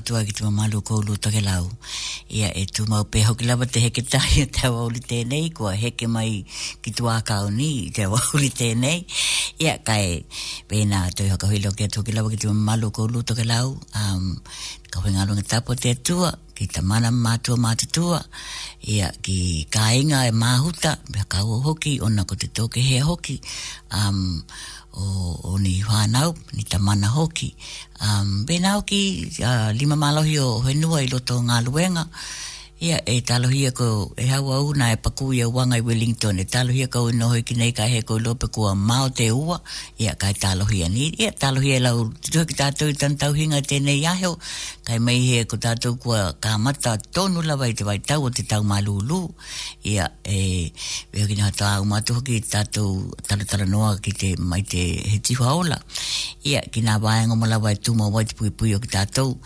matua ki tua malu kou lu take lau. Ia e tu mau pe hoki lava te heke tai o te wauri tēnei, kua heke mai ki tua kau ni i te wauri tēnei. Ia kai pēnā tui hoka hui loke atu hoki lava ki tua malu kou lu take lau. Um, ka hui ngā runga tapo te tua, ki ta mana mātua mātutua. Ia ki kāinga e māhuta, pia kau hoki, ona ko te tōke hea hoki. Um, o, o ni whanau, ni tamana hoki. Um, Bena hoki, uh, lima malohi o henua i loto ngā luenga, Ia, e talohia ko e hawa una e paku ia wanga i Wellington. E talohia ko e noho ki nei kai he ko lope kua mao te ua. Ia, kai talohia ni. Ia, talohia lau tuha ki tātou i tantau hinga tēnei aheo. Kai mei he ko tātou kua ka mata tonu lawa i te vai tau o te tau malulu. Ia, e weo ki nha tāu matuha ki tātou taratara noa ki te mai te he tihua ola. Ia, ki nā wāenga mo lawa i tūma wai te pui pui o ki tātou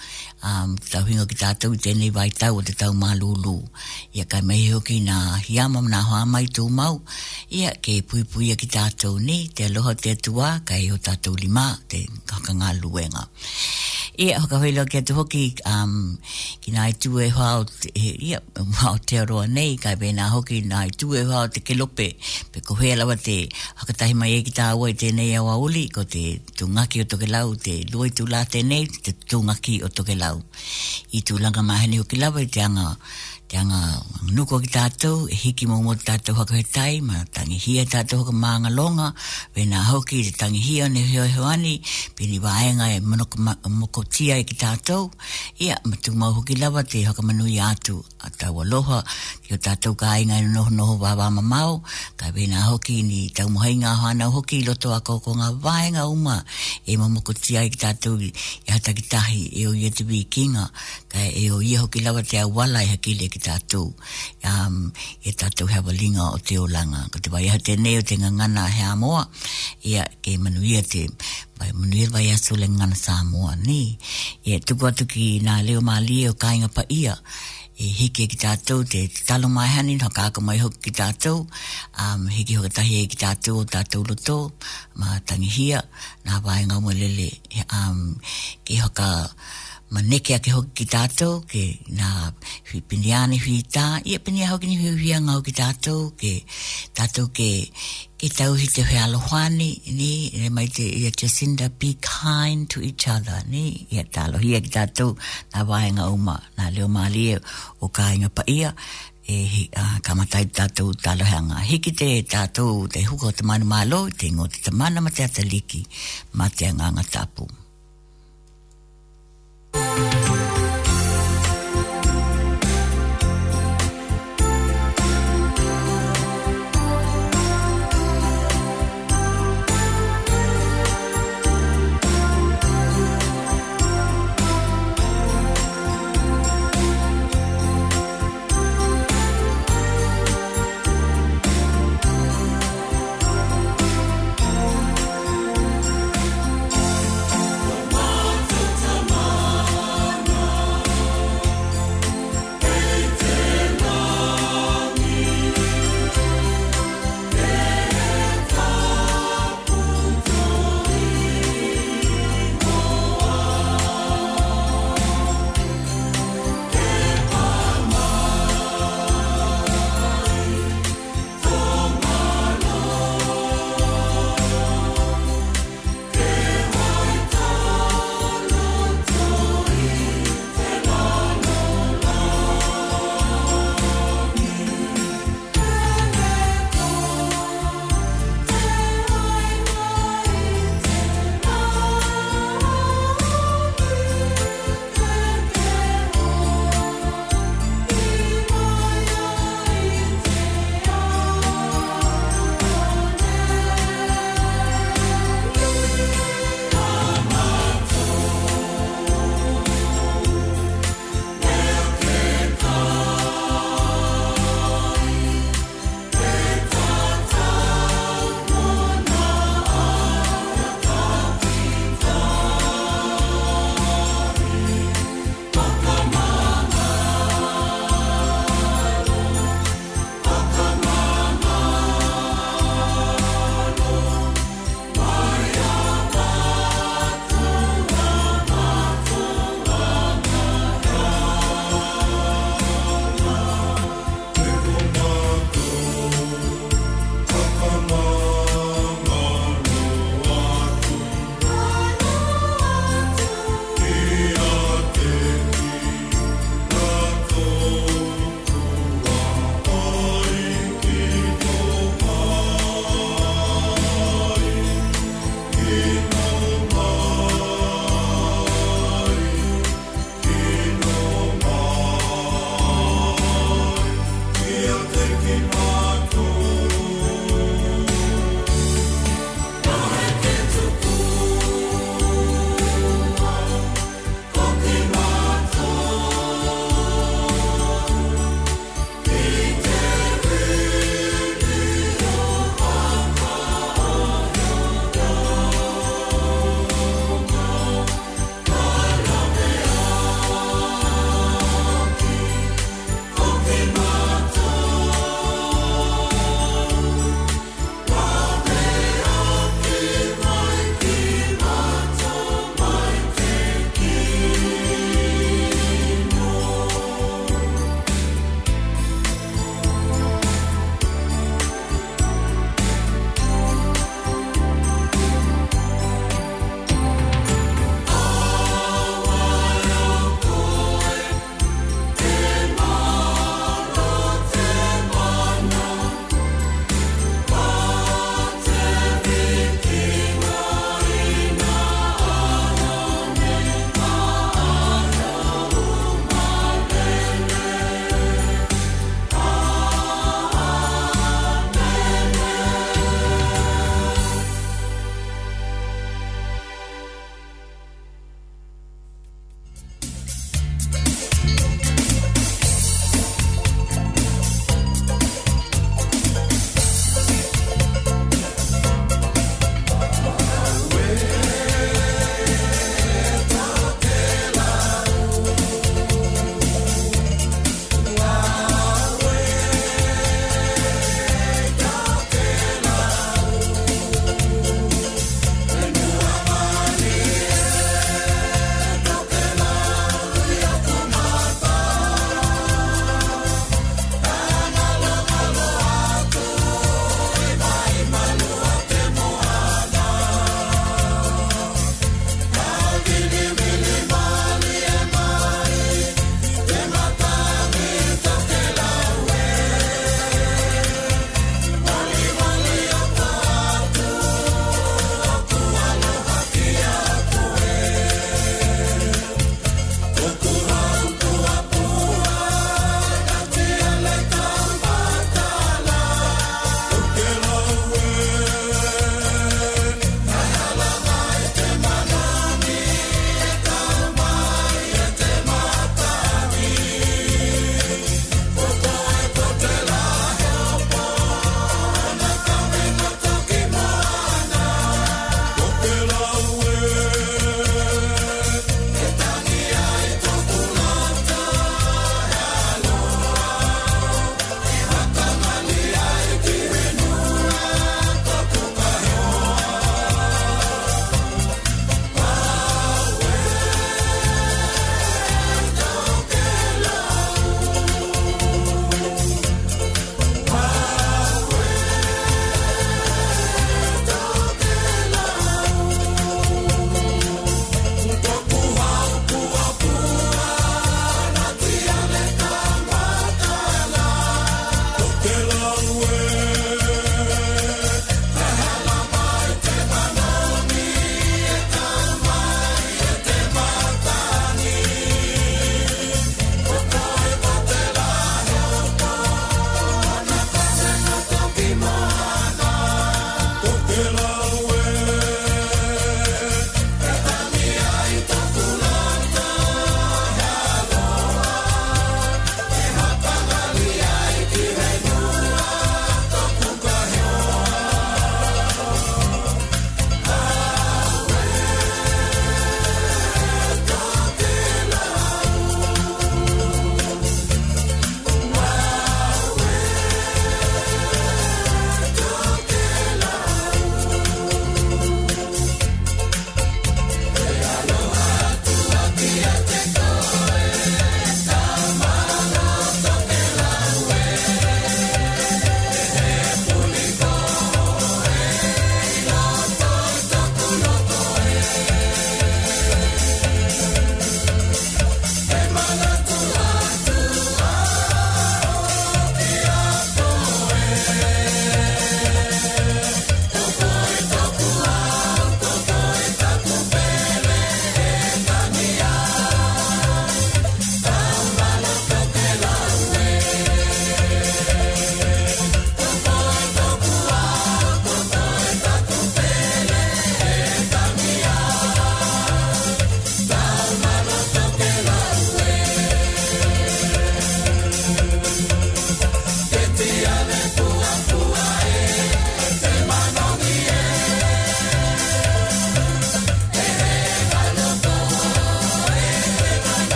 um, tau hinga ki tātou i tēnei vai tau o te malulu mā lūlū. Ia kai mei hoki nā hiama mna hoa mai tū mau, ia ke pui pui ki tātou ni, te aloha te tua, kai o tātou lima, te kakanga luenga. Ia hoka hoi loa ki atu hoki, um, ki nā i e hoa o te, ia, mā o te aroa nei, kai bē nā hoki nā i tū e hoa te kelope, pe ko hea lawa te hakatahi mai e ki tāua i tēnei awa uli, ko te tūngaki o toke lau, te luai tū lā tēnei, te tūngaki o toke lau tau. I tūlanga mahani o ki lawa i te anga te anga nuko ki tātou, e hiki mō mō tātou haka he tai, ma tangi hia tātou haka maanga longa, wena hoki te tangi hia ne hio hewani, pini waenga e manoko moko tia e ki tātou, ia matu mau hoki lawa te haka manui atu, a tau aloha, ki o tātou ka ainga ino e noho noho wawa mamau, ka wena hoki ni tau mohainga hana hoki loto a koko ngā waenga uma, e mō moko tia e ki tātou, e hata ki tahi, e o yetubi kinga, kai eh, e o iho ki lawa te awala i e hakile ki tātou um, e tātou hewa linga o te o langa ko te wai te neo te ngangana he e ia ke ia te vai manuia vai asu le ngana sa amoa ni e tuku atu ki nā leo mā lia e o kāinga pa ia e hiki e ki tātou te talo mai hani no kāka mai hoki ki tātou um, hiki hoka tahi e ki tātou o tātou loto mā tangihia nā vai ngā mwelele um, ki hoka ki ma neke ake hoki ki tātou ke nā hui piniāne hui tā i a pinia hoki ni hui hia ngau ki tātou ke tātou ke ke tau hi te hui alohani ni re mai te i Jacinda be kind to each other ni i a tālo hia ki tātou nā wāenga uma nā leo mālie o kā inga pa ia e uh, kamatai tātou tālo hanga hiki te tātou te huka o te manu mālo te ingo te tamana ma te ata liki ma te anganga tāpumu Música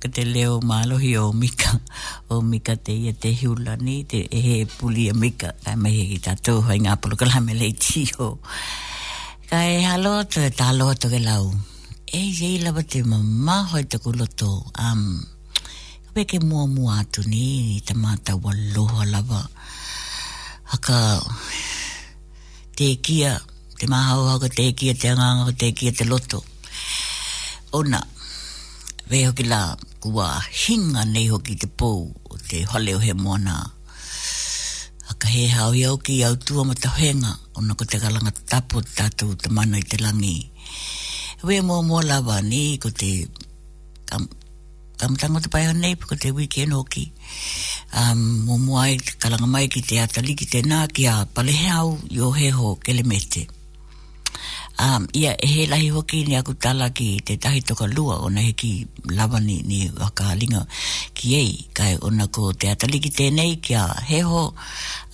ka te leo mālohi o mika o mika te ia te hiula ni te ehe e puli mika kai mahi ki tātou hoi ngā pulu ka lame lei tiho kai halo tō e tālo tō ke lau e jei lawa te mamā hoi tō kuloto um, ka peke mua mua atu ni i te mātā wa loho lawa haka te kia te maha o haka te kia te anganga te kia te loto ona Ve hoki la kua hinga nei hoki te pō o te hale o he moana. Haka he hao i au ki au tua ma ta whenga o nako te kalanga tapo tatu ta mana i te langi. Ve mo mō lawa ni ko te kam, kamutango te pai nei ko te weekend hoki. Um, mō mō ai kalanga mai ki te atali ki te nā ki a palehau i heho kelemete um, ia e he lahi hoki ni aku tala ki te tahi toka lua o na he ki lava ni ni wakalinga ki ei kai o na ko te atali ki tēnei ki a heho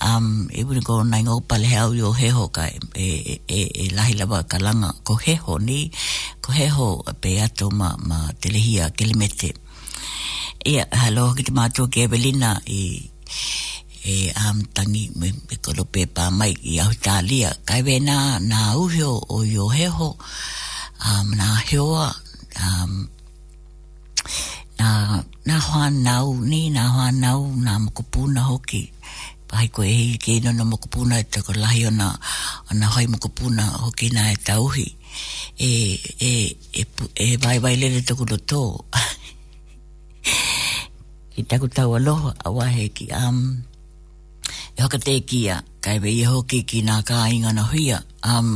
um, e wini ko na inga upale he au yo heho kai e, e, e, e lahi lava ka langa ko heho ni ko heho pe ato ma, ma te lehia kelimete ia halo ki te mātua ki Evelina i e, e am tangi me, me kolope pa mai i Australia kai we na na uho o yo heho am um, na hioa um, na na hoan nau ni na hoan nau na mokupuna hoki pai ko e ke no no mokupuna te ko lahi ona ona hoi mokupuna hoki na e tauhi e e e e vai vai le le tokulo to i taku tau aloha a wahe ki am um, E hoka te kia, kai wei iho e ki ki nā kā inga na huia, um,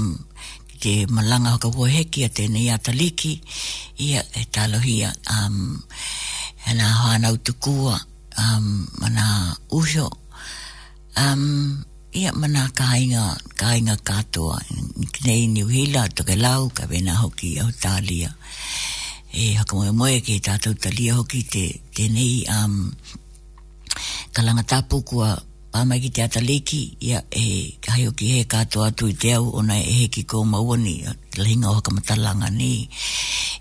te malanga hoka wō heki a tēnei a taliki, ia e talohia, um, e hana utukua, um, mana uhio, um, ia mana kā inga, kā inga katoa, nei niu hila, toke lau, kai wei nā hoki au tālia, e haka moe moe ki tātou talia hoki te, tēnei, um, kalanga tāpukua, kua, a mai ki te ataliki ia e hai o ki he kato atu i te au ona e he ki kō maua ni lehinga o hakamatalanga ni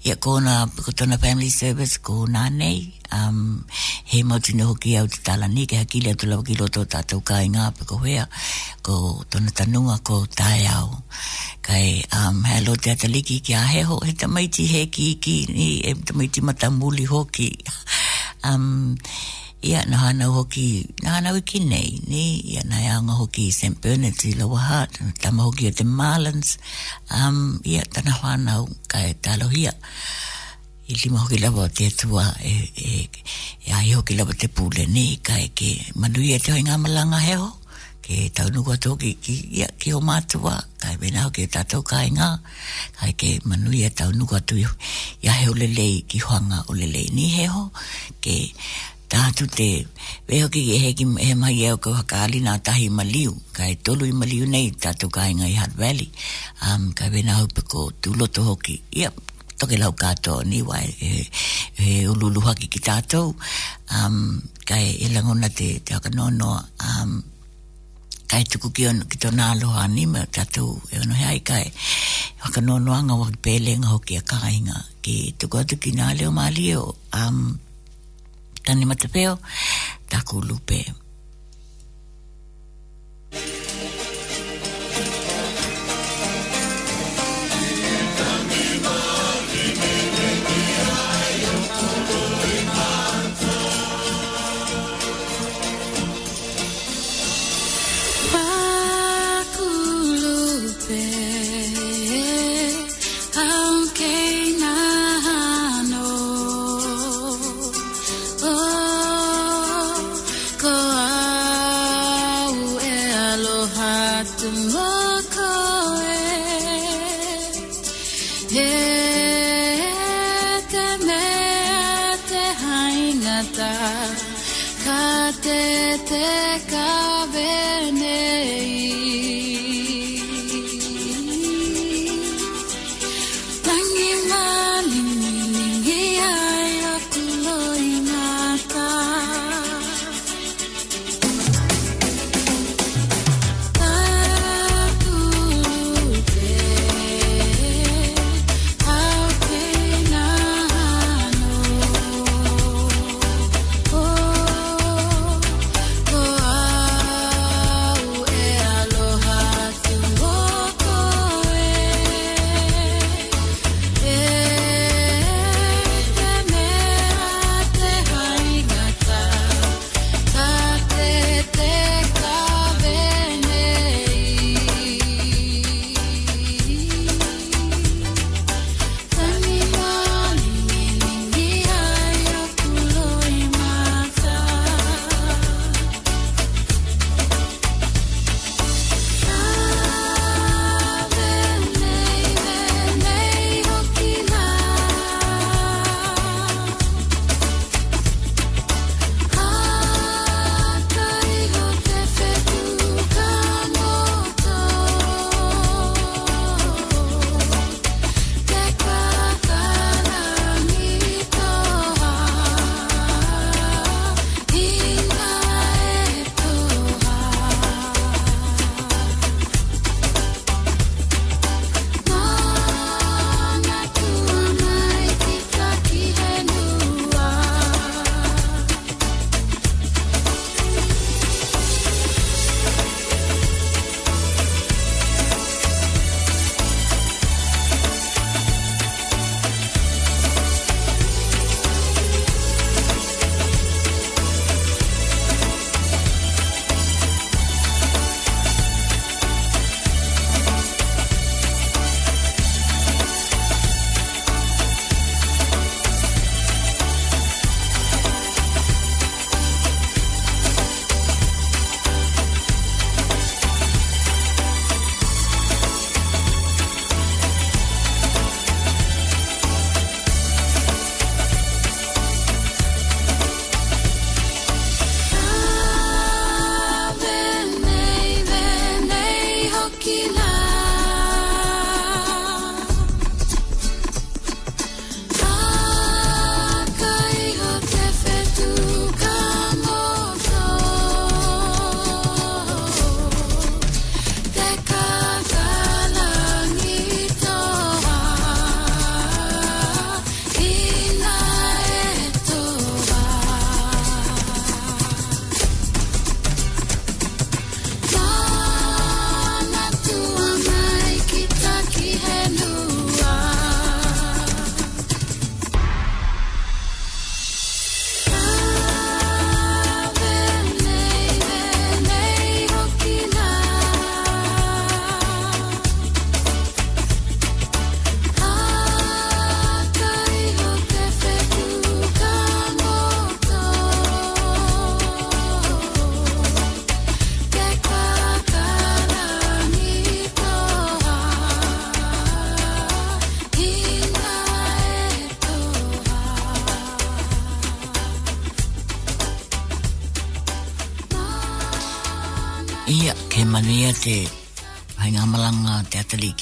ia kona kutona family service ko nanei um, he mauti ne hoki au te tala ni ke hakili atu lawa ki loto tātou ka inga piko hea ko tona tanunga ko tae au kai um, hea lo te ataliki ki a heho he tamaiti he ki ki ni he tamaiti matamuli hoki um, ia na hana hoki na hana wiki nei ni ia na yanga hoki St. Bernard's i Lower Heart na tama hoki o te Marlins um, ia tana hana kai talo hia i lima hoki lawa o te atua e, e, e ai hoki lawa te pule ni kai ke manui e te hoi ngā malanga heo ke tau nuku atu hoki ki, ia ki o mātua kai wena hoki e tatou kai ngā kai ke manui e tau nuku atu ia heo lelei ki hoanga o lelei ni heo ke ke tātu te weho ki he, ki, he mai eo kua kāli nā tahi maliu, kai e tolu i maliu nei tātu kāinga i Hutt Valley, um, kai wena hau piko tūloto hoki, yep, toke lau kātoa ni wai, he, he ululu haki ki tātou, um, kai e, e langona te, te haka nonoa, um, kai e tuku ki, on, ki tona aloha nima tātou, e ono hei kai, haka nonoa ngā waki pēlenga hoki a kāinga, ki tuku atu ki nā leo mālio, um, Tani Matapeo, Taku Lupe.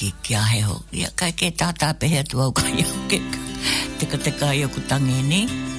ki kia heho. Ia kai ke tātā pehea tu au kai au ke teka teka i aku tangi ni. Teka teka i aku ni.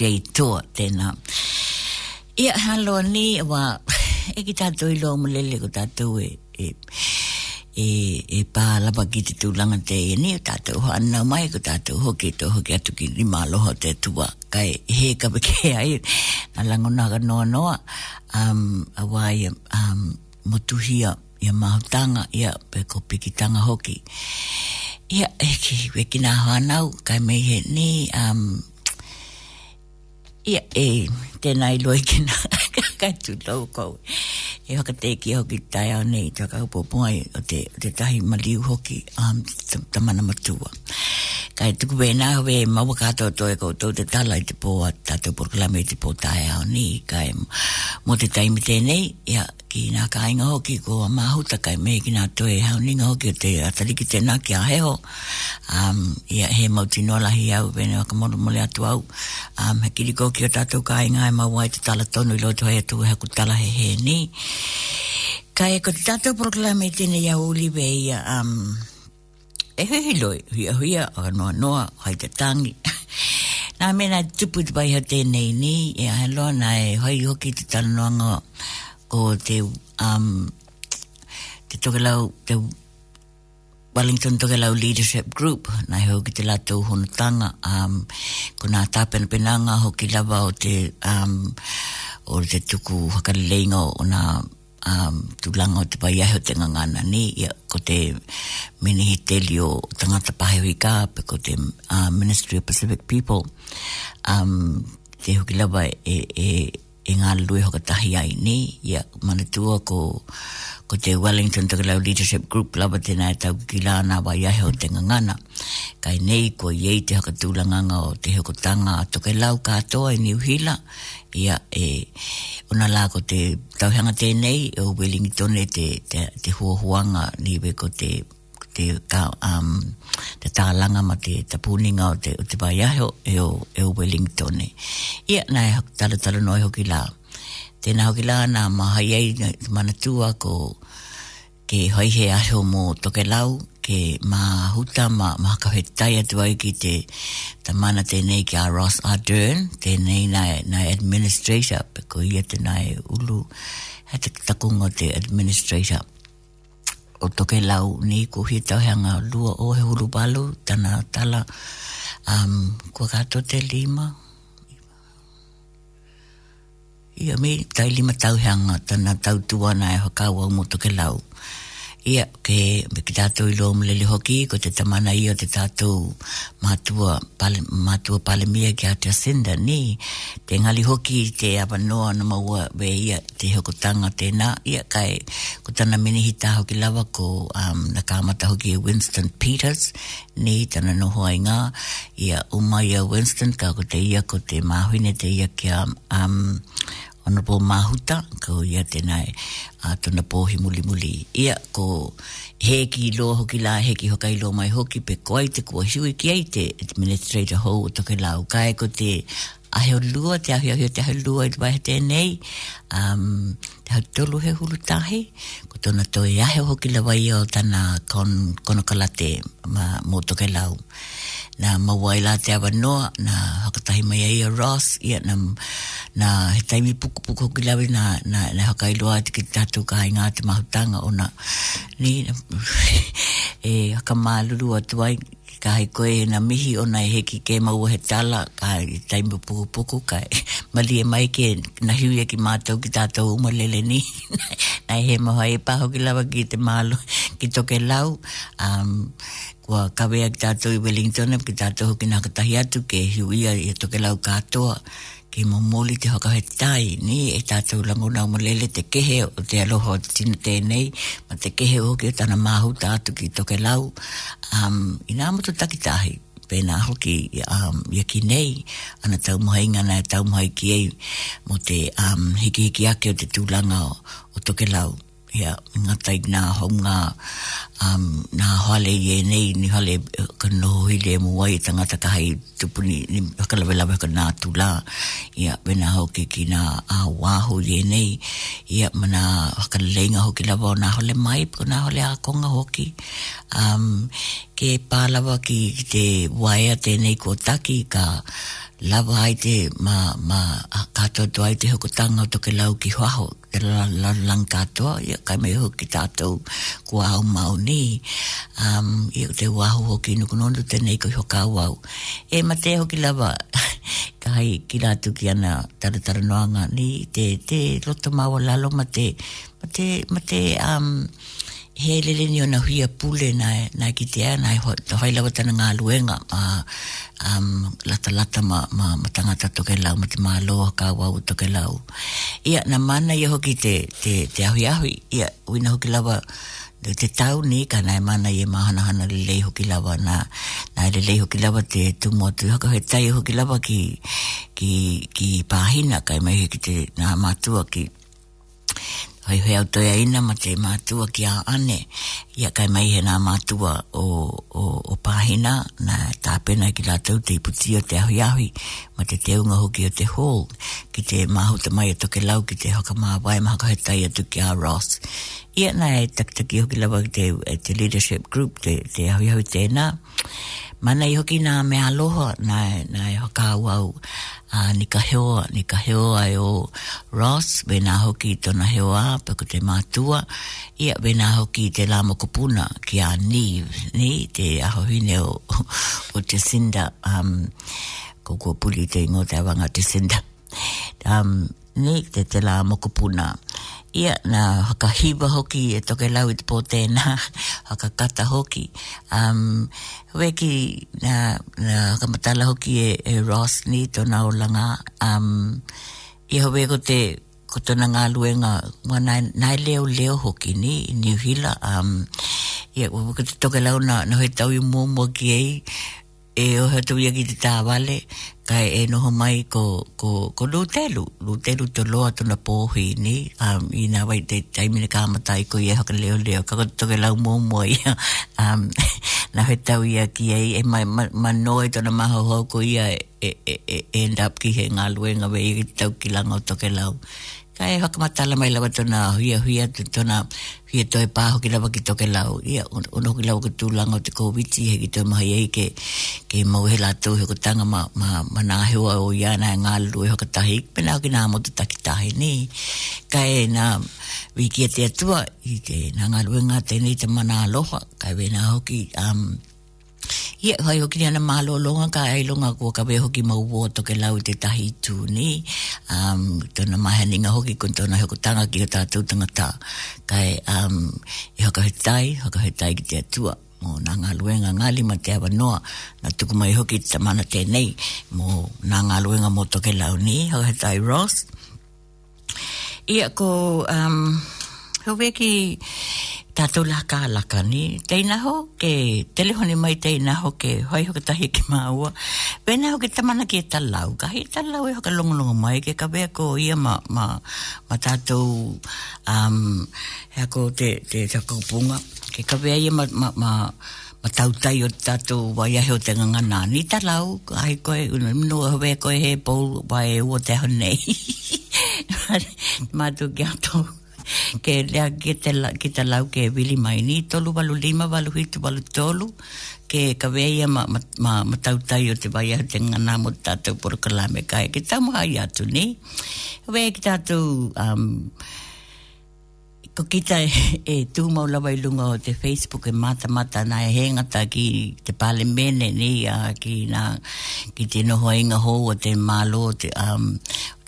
Tour tēnā. Ia halo ni wa e ki tātou i loa mulele ko tātou e e, e, e pā lapa ki te tūlanga te e ni o tātou hana mai ko tātou hoki to hoki atu ki ni māloho te tua kai he be ke ai na lango naga no noa um, a wai um, motuhia ia mahutanga ia pe ko pikitanga hoki ia e ki weki nā hanau kai me he ni um, 也诶。tēnā i loi ki nā kai tū tau kou. E waka te ki e hoki tai au nei, tā kau pō pōi o te, te ma maliu hoki um, ta, ta mana matua. Kai tuku wē nā hawe maua to toi koutou te tala i te pō a tātou proklame i te pō tai au nei, kai mō te taimi tēnei, ia ki nā kāinga hoki ko a māhuta kai me ki nā toi hau ninga hoki o te atariki tēnā ki a heho. Um, ia he mauti nolahi au, wēne mo moro mole atu au, am um, he kiriko ki o tātou kāinga mai mau ai te tala tonu ilo tu hai atu e ha ku tala he he ni. Ka e ko te tatou proklame tine ia uli be ia um, e hui hui loi, hui a hui a, a noa noa, hai te tangi. Nā mena tupu te baiha tēnei ni, e a helo, nā e hoi hoki te tala noanga ko te um, te tokelau, te Wellington toke lau leadership group na he hoki te lato honotanga um, ko nga tāpena penanga hoki lava o te um, o te tuku hakarileinga o nga um, tūlanga o te pai ahe o te ngangana ni ia, ko te menehi teli o tangata pahewi ka pe ko te uh, Ministry of Pacific People um, te hoki lava e, e, e ngā lue hokatahi ai ni ia manatua ko ko te Wellington te Lau Leadership Group lava te nai tau ki lana wa iahe o te ngangana. Kai nei ko iei te haka tūlanganga o te heko tanga a toke lau katoa i ni uhila. Ia e una la ko te tauhanga tēnei e o Wellington e te, te, te huahuanga niwe ko te te ka um te tālanga ma te tapuninga o te o te vai e o e o Wellington e ia nei hak tala tala noi hoki la tēnā hoki la nā mahai ei manatua ko ke haihe aho mō toke lau ke mā huta mā ma, mā kawhe tai atu ai ki te ta mana tēnei ki a Ross Ardern tēnei nā, administrator pe ko ia tēnā e ulu he te takunga te administrator o toke lau ni ko hi tau hanga lua o he hulu balu tana tala um, kua kato te lima ia me tai lima tau he tana tau tuana e hakao au moto ke lau. Ia ke me ki tātou i loo mulele hoki ko te tamana ia te tātou mātua, pale, mātua palemia ki a te asenda ni. Te ngali hoki te apa noa na maua we ia te hoko tanga tēnā. Ia kai ko tana mene hi hoki ki lawa ko um, na kāmata hoki e Winston Peters ni tana noho ai ngā. Ia umai a Winston ka ko te ia ko te māhuine te ia ki a... Um, ana po mahuta ko ia tenai a tona po he muli muli ia ko he ki lo hoki la he ki hokai lo mai hoki pe koi te kua hiwi ki ai te administrator ho o toke lau kai ko te ahe o lua te ahe ahe te ahe lua i dwai he tenei um, te hau tolu he hulu tahe, ko tona toi ahe hoki la wai o tana kon, kono kalate ma, mo toke lau na mawai la te awanoa, na hakatahi mai ai a Ross, ia na, na he taimi pukupuku hoki lawe na, na, na hakai loa te ki tatu ka hainga te mahutanga o na, ni, na, e haka mālulu atuai, ka hai koe na mihi o nai heki ke maua he tala ka hai taimu puku puku ka mali e mai ke na hiu ki mātou ki tātou umalele ni nai he maha e paho ki lawa ki te malo ki toke lau um, wa kawe a tato i Wellington ki tato hoki nga katahi atu ke huia i toke lau katoa ki mo moli te hoka he tai ni e tato lango nga umalele te kehe o te aloha o te tina tēnei ma te kehe hoki o tana mahu tato ki toke lau um, i nga mato takitahi pēnā hoki um, ia ki nei ana tau mohai ngana e tau mohai ki ei mo te um, hiki hiki ake o te tūlanga o, o toke lau ia ngā na nā hau ngā um, nā hale i e nei ni hale uh, ka noho i le mua i ta ngata kahai tupu ni haka lawe lawe ka nā tula ia bena hau ki ki nā a wāhu i e nei ia mana haka leinga hoki lawa o nā hale mai pa nā hale a konga hoki um, ke pālawa ki te waea tēnei ko taki ka lava ai te ma, ma a katoa tu ai te hoko tanga o toke lau ki hoaho e la la lang katoa ia kai mei hoko ki au mau ni um, ia te waho ho ki no te nei ko hoka wau e mate ho ki lava kai ki tu ki ana taratara noanga ni te, te roto mau lalo ma mate mate te, um, he lele ni ona huia pule na na kitea na to hai la watana nga luenga a um la talata ma ma matanga tato ke la mat ma ka wa u to ia na mana ye hoki te te te ahu ia uina na hoki la wa te tau ni ka na mana ye ma hana hana lele hoki la wa na na lele hoki la wa te tu mo tu hoka he tai hoki la ki ki ki pahina ka mai ki te na matua ki Hei hei au toi aina ma te mātua ki a ane. Ia kai mai he nā mātua o, o, o pāhina na tāpena ki lātou te iputi o te ahi ahi ma te te unga hoki o te hall ki te māhuta mai o toke lau ki te haka mā wai ma haka he tai atu ki a Ross. Ia nā e taktaki hoki lawa ki te, e te leadership group te, te ahi ahi tēnā. Mana i hoki nā mea aloha nā, i e haka au au a ni ka heoa, ni ka heoa e o Ross, bena hoki i tona heoa, pako te mātua, ia bena hoki i te lāma kupuna ki a Neve, ni te ahohine o, o te sinda, um, ko kua puli te ingo te awanga te um, ni te te la mokupuna. Ia na haka hiba hoki e toke lau i te pō tēnā, haka kata hoki. Um, weki na, na haka matala hoki e, e Ross ni tōna o langa. Um, I hawe ko te ko tōna ngā luenga mua nai, leo leo hoki ni ni New Hila. Um, ia wako toke lau na, na hoi tau i mō mō ki ei e o ha tu ia ki te tā wale, ka e noho mai ko, ko, ko lūtelu, lūtelu te loa tuna pōhi ni, um, i nā wai te taimine ka amata i ko i e haka leo leo, ka koto ke lau mō mō ia, um, nā hoi tau ia ki e mai ma, ma noe tuna maho hoko ia, e, end up ki he ngā luenga wei i tau ki langa o toke lau kai hoka matala mai lawa tona huia huia tona huia toi paho ki lawa ki toke lau ia ono ki lawa ki tūlanga o te COVID he ki toi mahi ei ke ke mau he lātou he kutanga ma, ma, ma nā hewa o ia nā ngā lulu e, e hoka tahi pena ki nā motu taki tahi ni kai nā wiki a e te atua i ke nā ngā luenga tēnei te mana aloha kai wena hoki um, ia hoi hoki ni ana malo longa ka ai longa kua ka weho ki mau wato ke lau te tahi tū ni um, tōna mahaninga hoki kun tōna hoko tanga ki o tātou tangata kai um, i hoka he tai hoka he tai ki te atua mō nā ngā luenga ngāli ma te awa noa na tuku mai hoki ta mana tēnei mō nā ngā luenga mō toke lau ni hoka he tai Ross ia ko um, howeki howeki tātou la ka laka ni te inaho ke telehone mai te inaho ke hoi hoka tahi ki māua pēnā hoki tamana ki e talau ka hei talau e hoka longolongo mai ke ka bea ko ia ma, ma, ma tātou um, hea ko te, te, te ke kabea bea ia ma, ma, ma, ma tautai o tātou wai ahe o te ngangana ni talau ai koe unua hoi koe he pou wai e ua te honei ma tu kia tōku ke lea ki la, kita te lau ke wili mai ni tolu walu lima walu hitu walu tolu ke ka weia ma, ma, ma, ma tautai o te vai ahu te ngana mo tātou poro kalame kai ke tamu hai atu ni we ki tātou um, ko kita e la e maulawai lunga o te Facebook e mata mata nā e hengata ki te pale mene ni a ki nā ki te noho inga hō o te malo te um,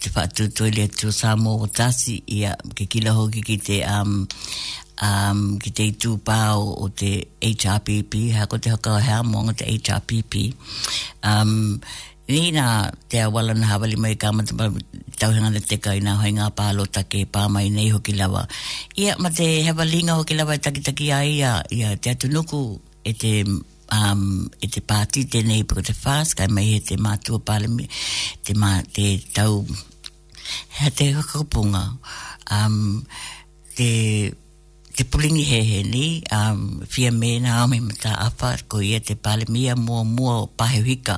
te whaatutu ili atu sa mō o tasi i a ke kila hoki ki te um, um, ki te i tūpāo o te HRPP ko te hakao hea mō o te HRPP um, ni nā te awala na hawali mai kāmata tauhinga na teka i nā hoinga pālo take pāmai nei hoki lawa ia ma te hewa linga hoki lawa i e takitaki a ia ia te atunuku e te um, e te pāti tēnei pukata whās, mai e te mātua pālami, te, mā, te tau Hea te kakapunga. Um, te, te pulingi he he ni, um, fia me na ame me ta apa, ko ia te pale mia mua mua o pahewika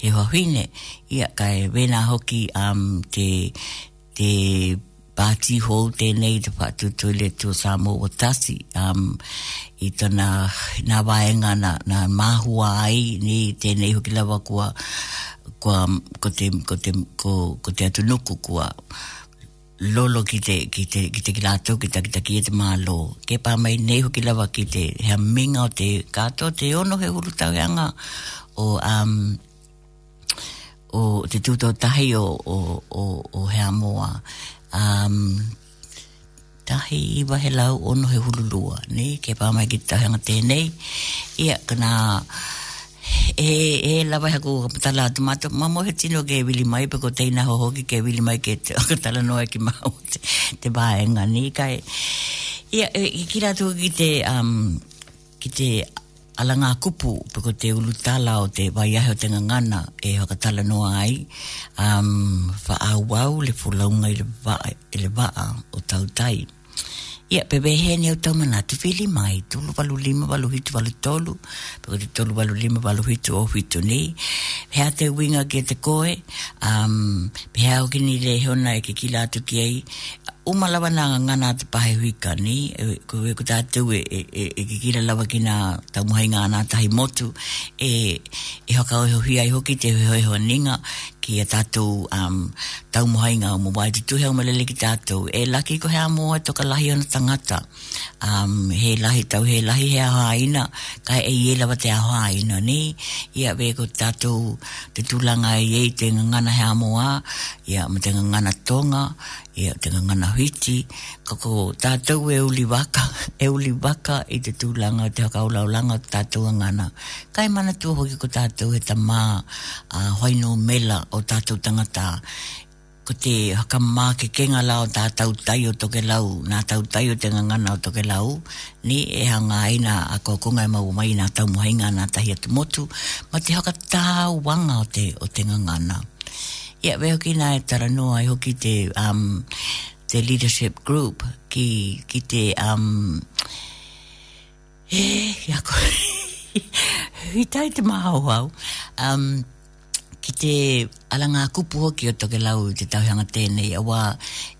he hoa hine. Ia kai vena hoki um, te, te party hall tēnei te patu tūle tū Samo o Tasi um, i tāna nā waenga na, na mahua ai ni tēnei hoki lawa kua, kua ko, te, ko, te, ko, ko te atu nuku kua lolo ki te ki te ki te kilato ki e te ki te ki te malo ke pa mai nei hoki lawa ki te he minga o te kato te ono he uru tawanga o um o te tuto tahi o o o, o he amoa um, tahi iwa he lau ono he hululua, ne, ke pāmai ki tahi anga tēnei, ia, kana, e, e lawa haku o kapatala atu mātu, ma mohe tino ke wili mai, pako teina ho hoki ke wili mai ke te akatala noa ki mao te, te bāenga, ne, kai, ia, e, ki rātu ki te, um, ki te, ala ngā kupu piko te ulu tala o te wai ahe o te ngangana e hakatala noa ai um, wha au au le fulaunga i le waa o tau tai ia pepe he ni au tau mana tu fili mai tu lu walu lima walu hitu walu tolu piko te tolu walu lima walu hitu o hitu ni pea te winga ke te koe um, pea o kini le hona e ke kila atu ki ai uma lava na ngana te pahe hui ni, e, ko e kuta atu e, e, e, e kikira lava ki nga taumuhai ngana tahi motu, e, e haka ho hui ai hoki te hoi hoi ninga ki a tatu um, taumuhai ngā umu wai tutu hea umalele ki tatu, e laki ko hea mua toka lahi ona tangata, um, he lahi tau he lahi hea hoa ina, ka e ie lava te hoa ina ni, ia we ko tatu te tulanga e ie te ngana hea mua, ia ma te ngana tonga, ia te ngana hiti kako tātou e uli waka e uli waka i te tūlanga te hakaulaulanga tātou ngana kai mana tu hoki ko tātou he ta mā uh, hoino mela o tātou tangata ko te hakamā ke kenga lao tātou tai o toke lau na tau tai o te ngana o toke lau ni e hanga ai na a ko konga e mau mai nā tau muhainga nā tahi atu motu ma te hakatāu wanga o te, o te ngana Ia, yeah, weo ki nga e tara noa i hoki te, um, te leadership group ki, ki te... Um, e, ia ko... Hitai te mahau hau. Um, ki te alanga kupu hoki o toke lau te tauhanga tēnei a wā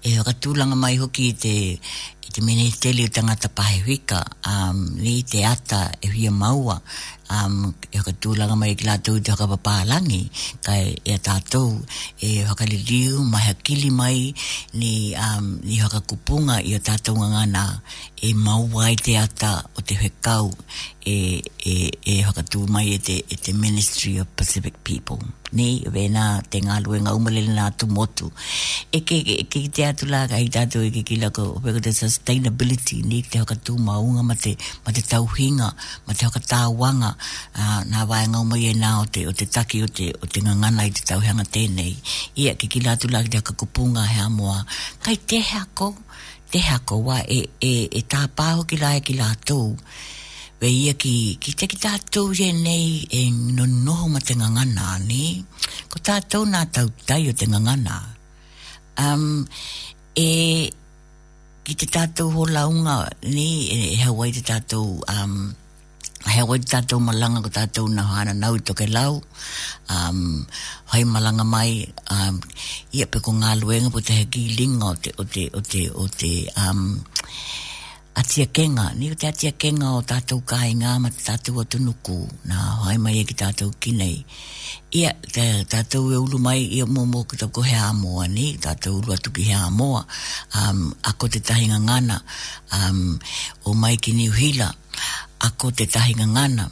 e ratūlanga mai hoki i te i te mene o tangata pahe huika um, ni te ata e huia maua am e ka tu la mai la tu ja ka pa langi ka e ta tu e ka li liu ma ha kili mai ni um ni ho ka kupunga i ta tu nga na e mau wai te ata o te he kau e e e ho ka tu mai e te e te ministry of pacific people ni ve na te nga lu nga umale na tu motu e ke ke, ke te atu la ka i ta tu e ke ki ko o pe ko te sustainability ni te ho ka tu ma unga ma te ma te tau hinga ma te ho ka tau wanga uh, nā wae ngau mai e nā o te, o te taki o te, o te ngangana i te tauhanga tēnei. Ia ki ki lātu lāki te kupunga he amoa. Kai te hako, te hako wa e, e, e tā pāho ki lāi ki lātu. Ve ia ki, ki te ki tātou e nei e no noho ma te ngangana ni. Ko tātou nā tau tai o te ngangana. Um, e ki te tātou ho launga ni e, e hawai te tātou um, he o te tātou malanga ko tātou na hana nau toke ke lau um, malanga mai um, ia pe ko ngā luenga po te he ki linga o te o te, o te, o te um, atia kenga, ni te atia kenga o tātou kāi ngā ma tātou atu nuku, nā hae mai e ki tātou kinei. Ia, te, tātou e ulu mai, ia mō mō ki tōko hea amoa ni, tātou ulu atu ki hea amoa, um, ako te tahinga ngana, um, o mai ki ni uhila, ako te tahinga ngana.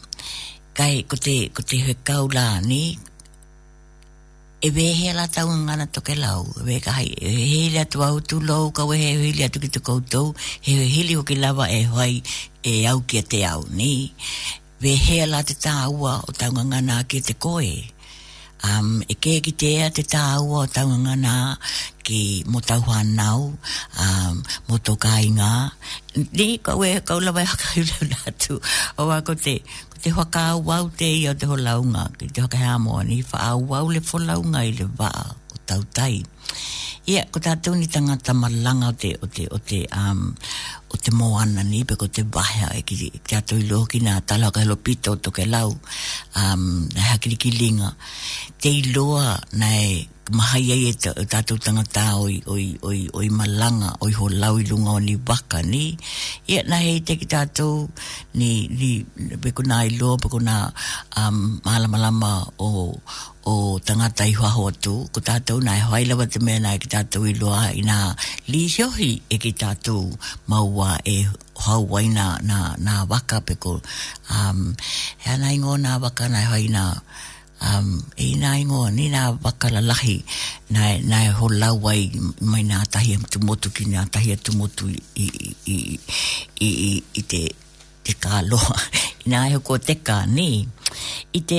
Kai, ko te, ko te hekau ni, e wehe ala tau ngana toke lau, e wehe kahai, e hele au tu lau, ka wehe e hele atu ki te koutou, he hele hoki lava e hoai e au ki te au, ni, wehe ala te tāua o tau ngana ki te koe, um, e ke ki te ea te tāua o tau ngana ki mo tau hanau, um, mo tō kāinga, ni, ka wehe kaulawai haka hulau natu, o wako te, te hoka wau te i o te ho launga, ki te hoka hea moa ni, wha au au le fo launga i le waa o tau tai. Ia, ko tātou ni tangata malanga o te, o te, o te, um, o te moana ni, pe ko te wahea e ki te ato i loki nā tala ka helo pita o toke lau, um, na hakiriki linga. Te i loa nei mahai ai e tātou e tangata oi, oi, oi, oi malanga, oi ho lau i lunga o ni waka ni. Ia na hei te ki tātou ni, ni beko nā i loa, beko nā um, malama lama o, o tangata i waho atu, ko tātou nā e hoailawa te mea nā e ki tātou i loa i nā li hiohi e ki tātou maua e hau wai nā, nā, nā waka beko. Um, hea nā ingo nā waka nā hoi nā waka um e na ingo ni na bakala lahi na na e ho lawai mai na tahi tu motu ki na tahi tu motu i i i i, i te te kalo na he ko te ka ni i te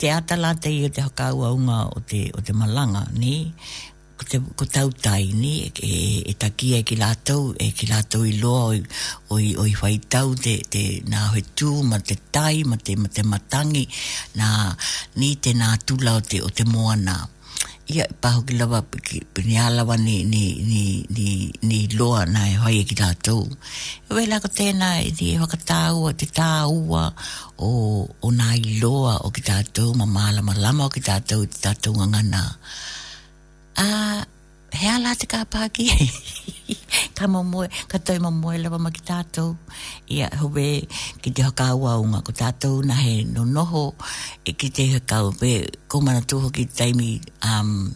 te atala te i te hakau unga o te o te malanga ni te ko tau tai ni e, e, e taki e ki lātou e ki lātou i loa oi, oi, oi whai tau te, te nā hoi tū ma te tai ma te, ma te matangi na ni te na tu o te, o te moana ia paho ki lawa ki pini alawa ni, ni, ni, ni, ni loa na e hoi e ki lātou e wei lako tēnā e di e whakatāua te tāua o, o na i loa o ki tau ma mālama lama o ki tau i tātou ngangana ngā a he ala te ka pāki ka mo moe ka tau mo moe lawa ma ki tātou i a hoe ki te haka ua unga ko tātou na he no noho e ki te haka ube kumana tuho ki taimi um,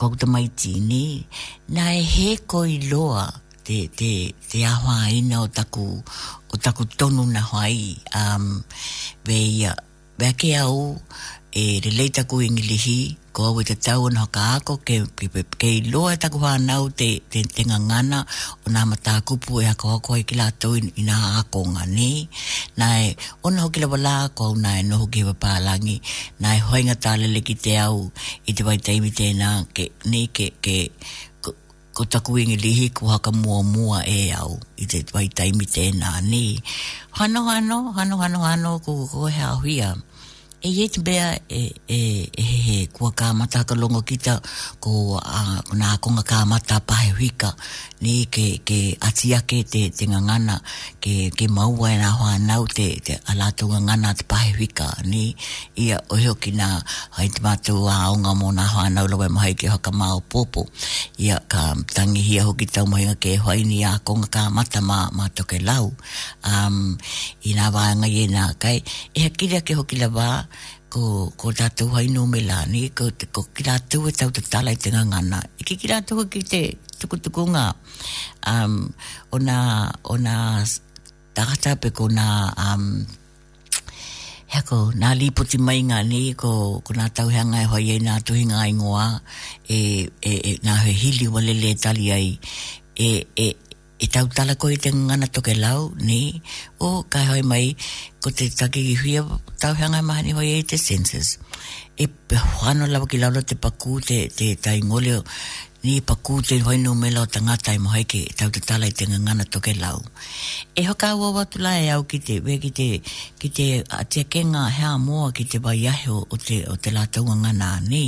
kouta mai tini na e he koi loa te, te, te ahoa ina o taku o taku tonu na hoai um, ve ia ve ke au e le leita ku ingilihi ko awe te tau anho ka ako ke, ke, ke, ke i loa taku hanau te, te, te ngangana o nga mata kupu e hako hako e kila atau i, i nga ako nga ni na e ono hoki lawa la ko au na e noho ki hewa pālangi na e hoinga le ki te au i te wai teimi tēnā ke ni ke, ke ko taku ingi lihi ko haka mua mua e au i te wai taimi tēnā ni hano hano hano hano hano ko ko hea huia e ye bea e e e he kua ka mata ka longo kita ko a na ko ka mata pa he hika ni ke ke atia ke te tenga ngana ke ke mau ai e na ho na u te te ala to ngana te pa he hika ni ia o he ki na hai te mata a o nga mo na ho na lo we mai ke ho ka ma o popo ia ka tangi hia ho ki ta mai ke ho ni a ko ka mata ma ma to ke lau um ina va nga ye na kai e ki ke ho ki la va ko ko tatu hai no melani ko te ko kiratu e tau te tala i te ngangana i ki kiratu e ki te tukutuku ngā um, ona ona o nga pe ko nga um, hea ko nga lipoti mai ngā ni ko, ko nga tau hea ngai hoi e nga tuhi ngā ingoa e, e, na e, nga he hili wale le tali ai e, e, e tau tala koe te ngana toke lau, ni, o kai hoi mai, ko te take ki hui a tau hanga mahani hoi e te senses. E pehoano lawa ki laula te paku, te, tai ngole, ni paku te hoi no melo o ta ngata i mohai ke e tau te tala i te ngana toke lau. E hoka ua watu lai au ki te, we ki te, ki te, a te kenga hea moa ki te wai o te, o te ngana, ni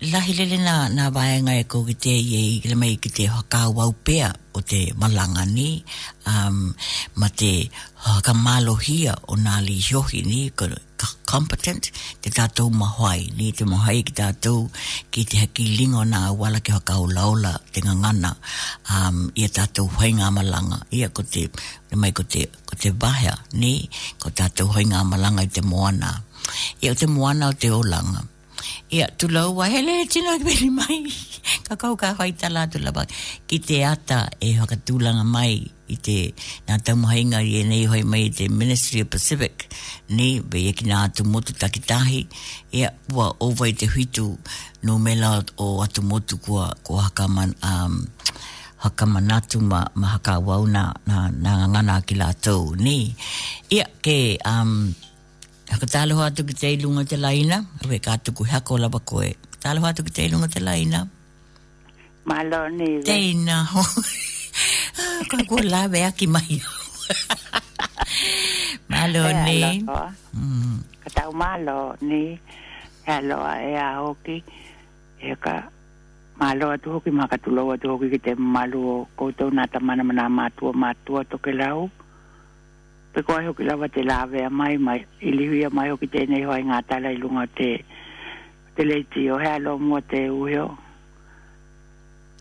lahi lele na, na vaenga e kou ki te i e i mai ki te haka pea o te malanga ni um, ma te haka malohia o nā li ni ka competent te tātou mahoai ni te mahoai ki tātou ki te haki lingo nā wala ki haka o laula te ngangana um, i a tātou hoinga malanga i a ko te le mai ko te, ko ni ko tātou hoinga malanga i te moana i o te moana o te olanga ia tulau wa hele tino ki peri mai ka kau ka hoi tala tula pa ki te ata e hakatulanga mai i te nga tamu hainga i e nei hoi mai i te Ministry of Pacific ni be e ki nga atu motu takitahi ia ua owa i te huitu no mela o atu motu kua ko hakaman um, hakamanatu ma, ma haka wau na, na, na ngana ki la tau ni ia ke um, Hakatalo hatu ki te ilunga te laina, we ka atu ku hako lawa koe. Hakatalo hatu ki te ilunga te laina. Malo ni. Teina ho. Ko ko la ve aki mai. Mm. malo ni. Katau malo ni. Hello e a hoki. Eka ka malo atu hoki ma ka tu lo atu hoki ki te malo ko to na mana mana ma tu ma to ke lau. Mm pe koe hoki lawa te lawe mai mai, i liwi mai hoki te nei hoi ngā tala i lunga te, te leiti o hea lo mua te uheo.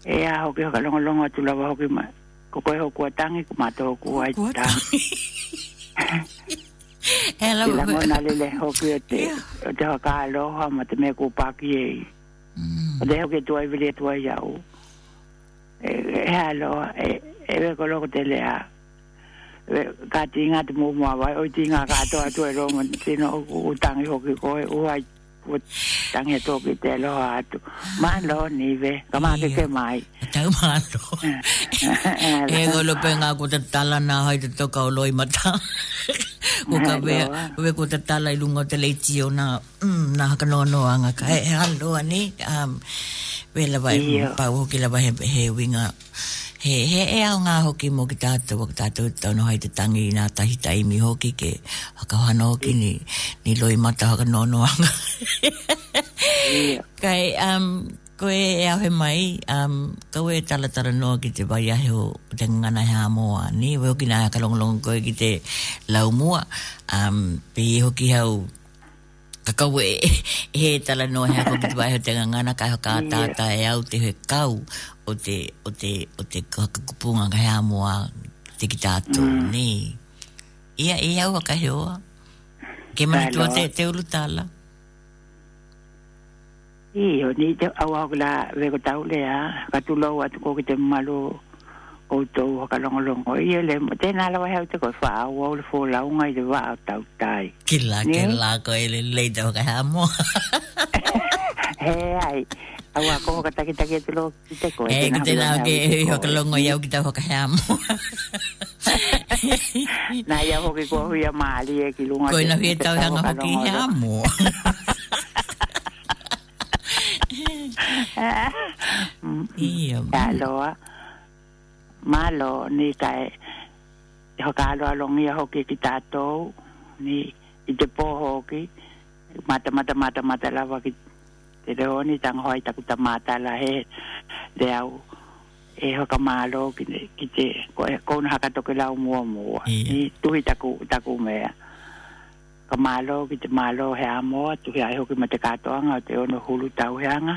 E a hoki hoka longa longa tu lawa hoki mai, ko koe hoku a tangi, ko mato hoku a tangi. Hello. la mona lele hoki o te, o te haka aloha ma te mea kūpaki e i. Mm. O te hoki tuai vile e tuai jau. E, e hea aloha, e, e veko loko te lea ka tinga te mōmua wai, o tinga ka atoa tue rongo, tino utangi hoki koe, uai utangi toki te loa atu. Mālo niwe, ka māke ke mai. Tau mālo. E golo pe ngā kuta tala nā hai te toka o loi mata. Kuka wea, wea kuta tala i lungo te leiti o nā, mm, nā haka noa noa ngā ka. E aloa ni, wea lawai, pau hoki lawai he winga he he e au ngā hoki mō ki tātou, ki tātou tau no hai te tangi i nā tahi taimi hoki ke hakahana hoki ni, ni loi mata haka nonoanga. Kai, um, ko e e au he mai, um, kau e talatara noa ki te vai ahe o te ngana hea moa ni, weo ki nā haka longolongo koe ki te laumua, um, pe hoki hau kakau e he tala no he ako kitu ai hotenga ngana kai hoka tata e au te he kau o te o te o te kakupunga ka hea moa te ki tato mm. ni ia e au a kai hoa ke mani tua te te ulu tala i o ni te au au la vego tau le a katu lau atu malo ko tau haka longa longa i ele mo tēnā lawa hau te koe wha au au le fō launga i te wā au tau tai ki la ki la ko ele lei tau ka hamo he ai au a ko hoka taki taki te lo ki te koe e ki te nao ke e hoka longa i au ki tau hoka hamo nā ia hoki kua hui a maali e ki lunga koe na hui tau hanga hoki hamo Iya. Aloha. malo ni tae hokalo alongi a hoki ki tātou ni i te pō hoki mata mata mata mata lawa ki te reo ni tang hoi taku ta mata la he le au e hoka malo ki, ki te kona haka toke lau mua mua ni tuhi taku, taku mea ka malo ki te malo he amoa tuhi ai hoki ma te katoanga o te ono hulu tau heanga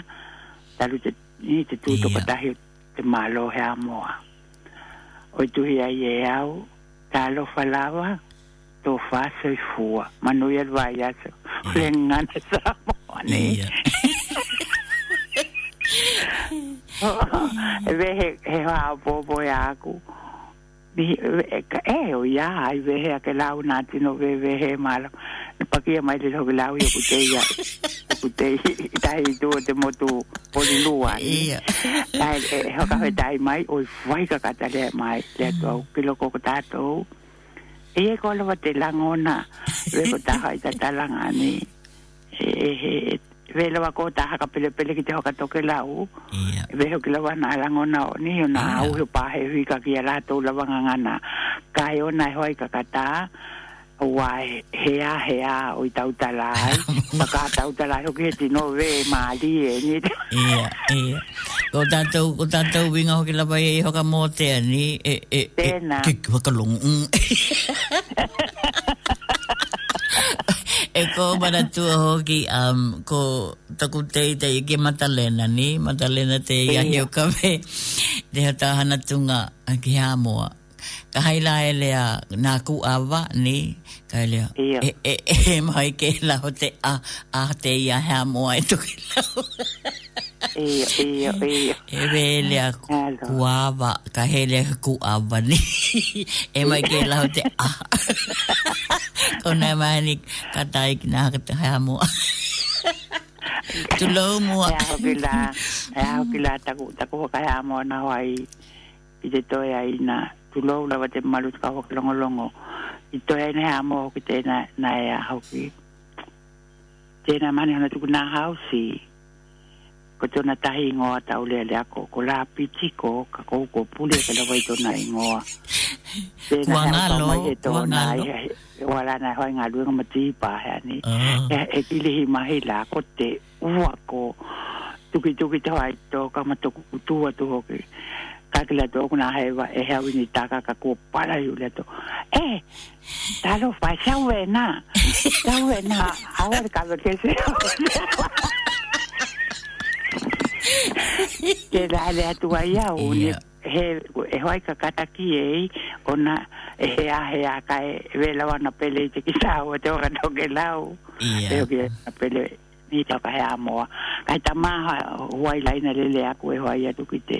talu te ni te tūtoko yeah. tahi te malo he amoa oi tuhi ai e au, talo falawa, tō whāso i fua. Manui ar vai aso. Yeah. Le ngana sa mōne. Nei, ia. he hoa au pōpō e āku. Eh, eh, e ni e o ya ai ve eh, he ke la una ti no ve ve he malo. ne pa ki mai le lo la u ku te ya ku te dai do de mo tu po ni lu a ni dai e ho ka ve dai mai o vai ka ka ta le mai mm. le to ki lo ko ta to e e ko lo te la ngona ve ko ta ha ta la ngani. e e, e vele wa ko ta ka pele pele ki te hoka toke la u yeah. veho ki lawa na la ngona o ni ona yeah. u he pa he hui ka ki ala to lawa nga nga na ka e ona e hoi ka kata wa e he a he a o i tau talai ma ka tau talai hoki he tino ve ma li e ni te ia ia ko tatou ko tatou winga hoki lawa e hoka mo te ani e e e tena ki ki waka long e ko mana tua hoki um, ko toku teitei ke Matalena ni Matalena te ya yeah. hio kame de hata hana tunga ki hamoa ka haila e lea nā ku awa ni ka e e, e, e, e mai ke la ho te a, a te ia hamoa e toki lau e e e e e e kuava ka hele kuava ni e mai ke la te a kona mai ni ka tai ki na ka te hea mo tu lo mo a ki la e a ki la ta ku ta ku ka hea mo na wai i te toi ai na tu lo la wate malu ka ho longo longo i toi ai na hea mo ki te na na e a ho ki Tēnā mani hana tuku nā hausi. Tēnā mani hana tuku nā hausi ko tona tahi ngoa tau lea lea ko ko la piti ko ka kou pule ka lawa i tona i ngoa kua ngalo wala na hoa ngalo inga mati i pahe ani ah. e kili hi mahi la ko te ua ko tuki tuki tau ai to ka matoku kutua tu hoki kakila to kuna hai wa e hea wini taka ka kua para yu lea to e talo fai shau e na shau e na awa kawa kese awa Ke da le atu ai au une he e hoai ka kata ki e ona he a he a ka e vela wana pele i te ki sa o te ora toke lau. Ia. Yeah. Eo ki e pele ni tau ka he a moa. Kai ta maha hoai laina lele aku e hoai atu ki te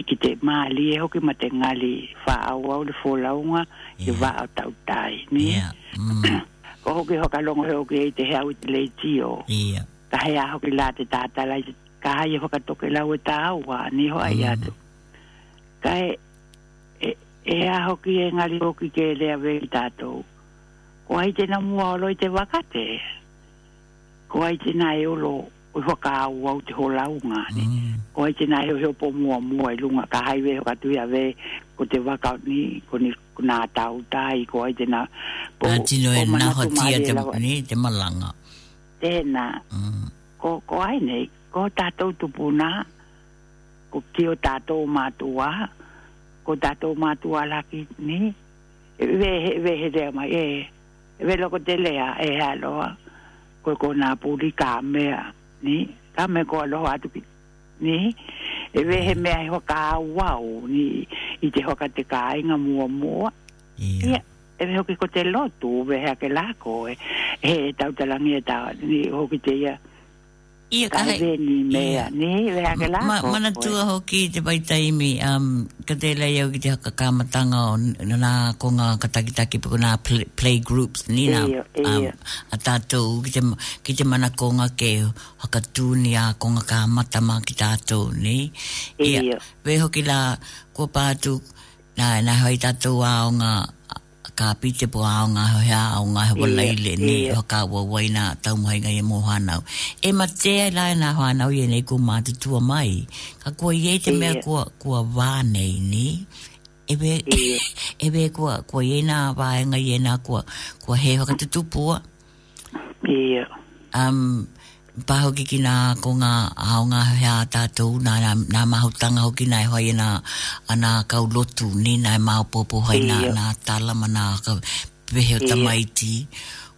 ki te maali e hoki ma te ngali whaau au le whōlaunga yeah. i wāo tau tai. Ni? Mm. ko Yeah. Mm. hoki hoka longo he hoki e te hea uti le tio. Ia. Yeah. Ka hea hoki la te tātala i te ka haia e hoka toke lau e tā aua, ni hoa i mm. atu. Ka e, e, e a hoki e ngari hoki ke e lea vei tātou. Ko hai tēnā mua olo i te wakate. Ko hai tēnā e olo oi e hoka aua u te ho launga. Ni. Mm. Ko hai tēnā e oi hopo mua mua i e lunga. Ka hai vei hoka tui a vei ko te waka ni, ko ni nā tau tai. Ko hai tēnā... Nā tino e nā hotia te, ni, te malanga. Tēnā. Mm. Ko, ko ai nei, ko tātou tupuna, ko ki o tātou mātua, ko tātou mātua laki ni, e wehe, wehe rea mai, e, e, e, loko te lea, e aloha, ko ko nā puri kā mea, ni, kā mea ko aloha tu ki, ni, e wehe mea i hoka wau, ni, i te hoka te kā inga mua mua, ia, e wehe ko te lotu, wehe ake lako, e, e, tau talangi e tau, ni, hoki te ia, Ia kahe. Ka veni ni, lea ke mana tua hoki te paitaimi, um, ka te lei au ki te haka kāmatanga o nā konga katakitaki pako nā play groups, ni nā um, a tātou ki te, ki te mana konga ke haka tūni a konga kāmatama ni. Ia, ve hoki la kua pātu, nā, nā hoi ka pite po a nga ho ha o nga ho e lai le ni o ka wa wa ina tau mai nga e mo hana e ma te la na ho ana o ye ne ku ma te tu mai ka ko ye te me ko ko va nei ni ebe ebe ko ko ye na wa nga ye na ko ko he ho ka te tu po ye um paho ki kina ko ngā aonga hea tātou nā, nā, nā mahutanga hoki e hoi nā ana kau lotu ni nai maopopo hoi nā, nā talama nā peheo tamaiti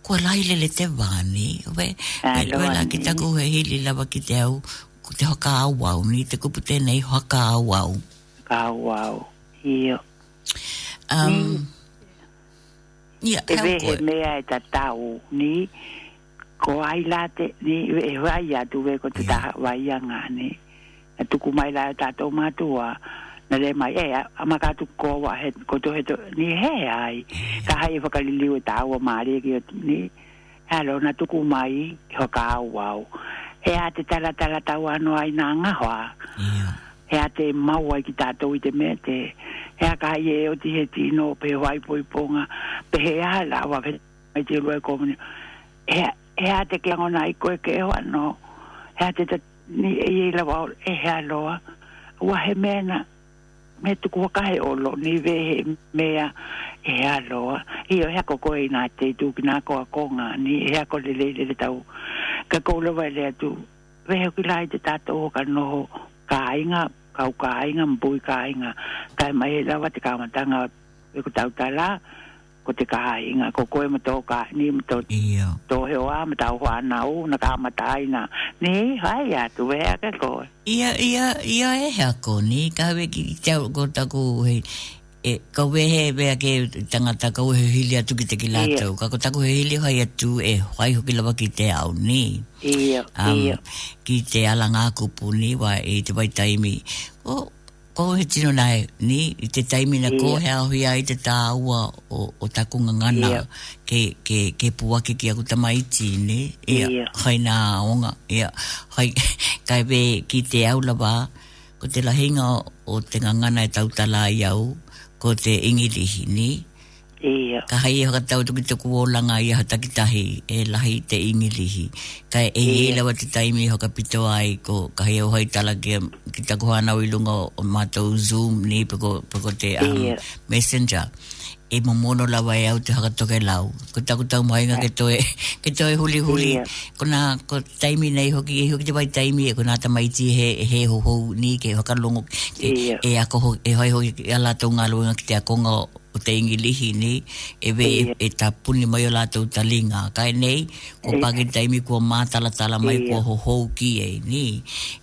ko laile le te wāni we, Ado, we la ki tako he hili lawa ki te au ko te haka au au ni te kupu tēnei haka au au haka au au hiyo um, mm. yeah, te wehe mea e tatau ni ko ai la te ni e wai ya tu ko te ta wai ya nga ni e tu kumai la ta to ma tu a na le mai e a ma ka tu ko wa he ko to he to ni he ai ka hai fa ka li li ta o ma ri ki ni alo na tu kumai ho ka wa o e a te tala tala ta wa no ai na nga ho e a te mau ai ki tato i te me te e a ka hai e o ti he ti no pe wai poiponga pe he a la wa ve mai te lua e komuni e e a te kia ngona i koe ke ewa no e a te te ni e i la wau e he aloa ua he mena me tuku wakahe olo ni ve he mea e he aloa i o heako koe i nga te i tuki nga koa konga ni e he ako le le le tau ka koula wai le atu ve heo ki lai te tato o ka noho ka inga kau ka inga mbui ka inga kai mai e lawa te kamatanga e tau tala ko te kahainga, ko koe ma tō kāni, ma tō tō heo a, ma tāu hoana o, na kā ma tāina. Ni, hai a, tu wea ka koe. Ia, ia, ia e hea ko, ni, ka hawe ki tau ko taku hei, e, ka we he wea ke tangata ka he hili atu ki te ki lātou, ka ko taku he hili hoi atu e hoi hoki lawa ki te au, ni. Ia, yeah, um, ia. Yeah. Ki te alanga kupu ni, wa e te waitaimi. O, ko he tino nai ni i te taimi na ko he ahi ai te tā o, o taku ngangana yeah. ke, ke, ke puake ki aku tamaiti ni ia yeah. hai nā onga ia hai kai we ki te aula ba, ko te lahinga o te ngangana e tautala i au ko te ingirihi ni Ia. Ka hei e haka tau tuki te kuolanga i haka takitahi e lahi te ingilihi. Ka e e lawa te taimi haka pito ai ko ka hei ohoi tala ke ki taku hana uilunga o mātou Zoom ni pako, pako te um, messenger. E mamono lawa e au te haka toke lau. Ko taku tau mwainga ke toe, ke toe huli huli. Ko nā ko taimi nei hoki e hoki te wai taimi e ko nā tamaiti he, he hoho ni ke haka longo e, e, ako, e hoi hoki alatou ngā luenga ki te akonga o o te ingilihi ni e we mm. e, e ta puni mai o lātou ta linga kai nei ko mm. pake taimi kua mātala tala mai kua hohou ki e ni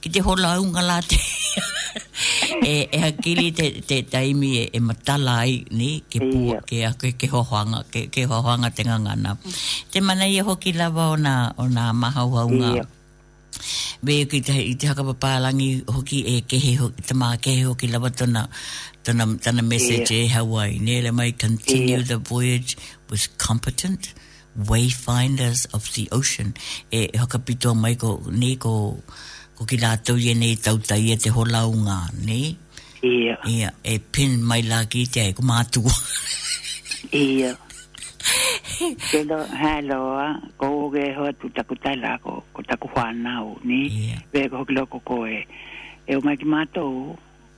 ki te hola unga la te e, e hakili te, te taimi e, e matala ai ni ke pu ke, ke, ke hohoanga ke, ke hohoanga te ngangana te mana i e hoki lava o nā o nā maha ua unga Be ki te, te hakapapalangi hoki e kehe hoki, tamā kehe hoki lawatona tana, tana message yeah. e Hawaii. Ne le mai continue yeah. the voyage with competent wayfinders of the ocean. E, e hakapitoa mai ko, ne ko, ko ki lātou ye nei tautai e te holau ngā, ne? Yeah. Yeah. E pin mai lā ki te kumatu. E mātua. Ia. Kelo hello a ko ge ho tu ta ku ta la ko ko ta ku ni ve ko ko e e o ma ki ma to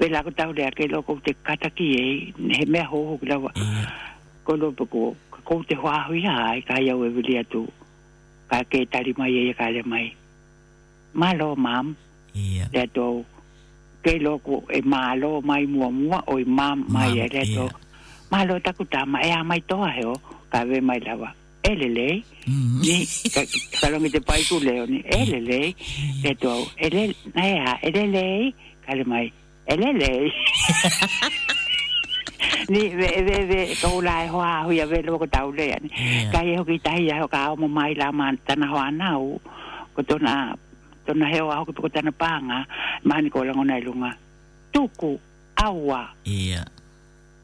Me ko tau lea ke lo te kataki e, he mea hoho ki lawa. Mm. Ko lo pe ko te hoahu i hai, ka iau e wili atu. Ka ke tari mai e, e ka le mai. Ma lo mam, lea tō. Ke loko e ma lo mai mua mua, o mam mai e lea tō. Ma lo taku tama, e a mai toa heo, ka we mai lawa. Ele lei, mm. ni, ka longi te pai ku leo ni, e ele lei, lea tō. E ele, nae ha, ele lei, ka le mai. Ele ele ni ve ve ve ko la e ho a ho ya ve lo ko tau le ani. ka ye ho kita ya ho ka o mo mai la man ta na ho ana u ko to na to na he o a ho ko ta na pa nga ma ni ko la ngona lunga tuku awa ia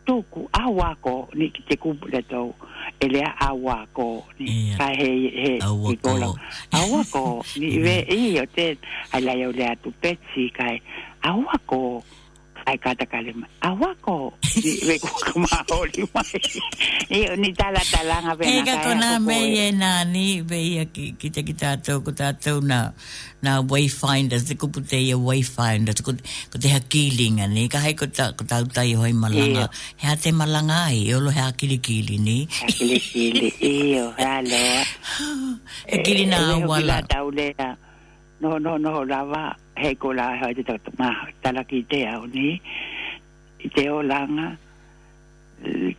tuku awa ko ni ki te ku le to ele awa ko ni ka he he ni ko la awa ko ni ve i o te ala yo le a tu petsi kai awa ko ai kata kale ma awa ko le ko ma oli mai e ni tala tala nga be na ka ko na me ye na ni be ya ki ki te ki ta to ko ta to na na wayfinder de ko pute ye wayfinder ko ko te ha killing ani ka hai ko ta ko ta ta ye hoi malanga ha te malanga ai yo lo ha kili kili ni kili kili e yo halo e kili na wala no no no la va he ko la ha te ma ta la ki te au ni te o langa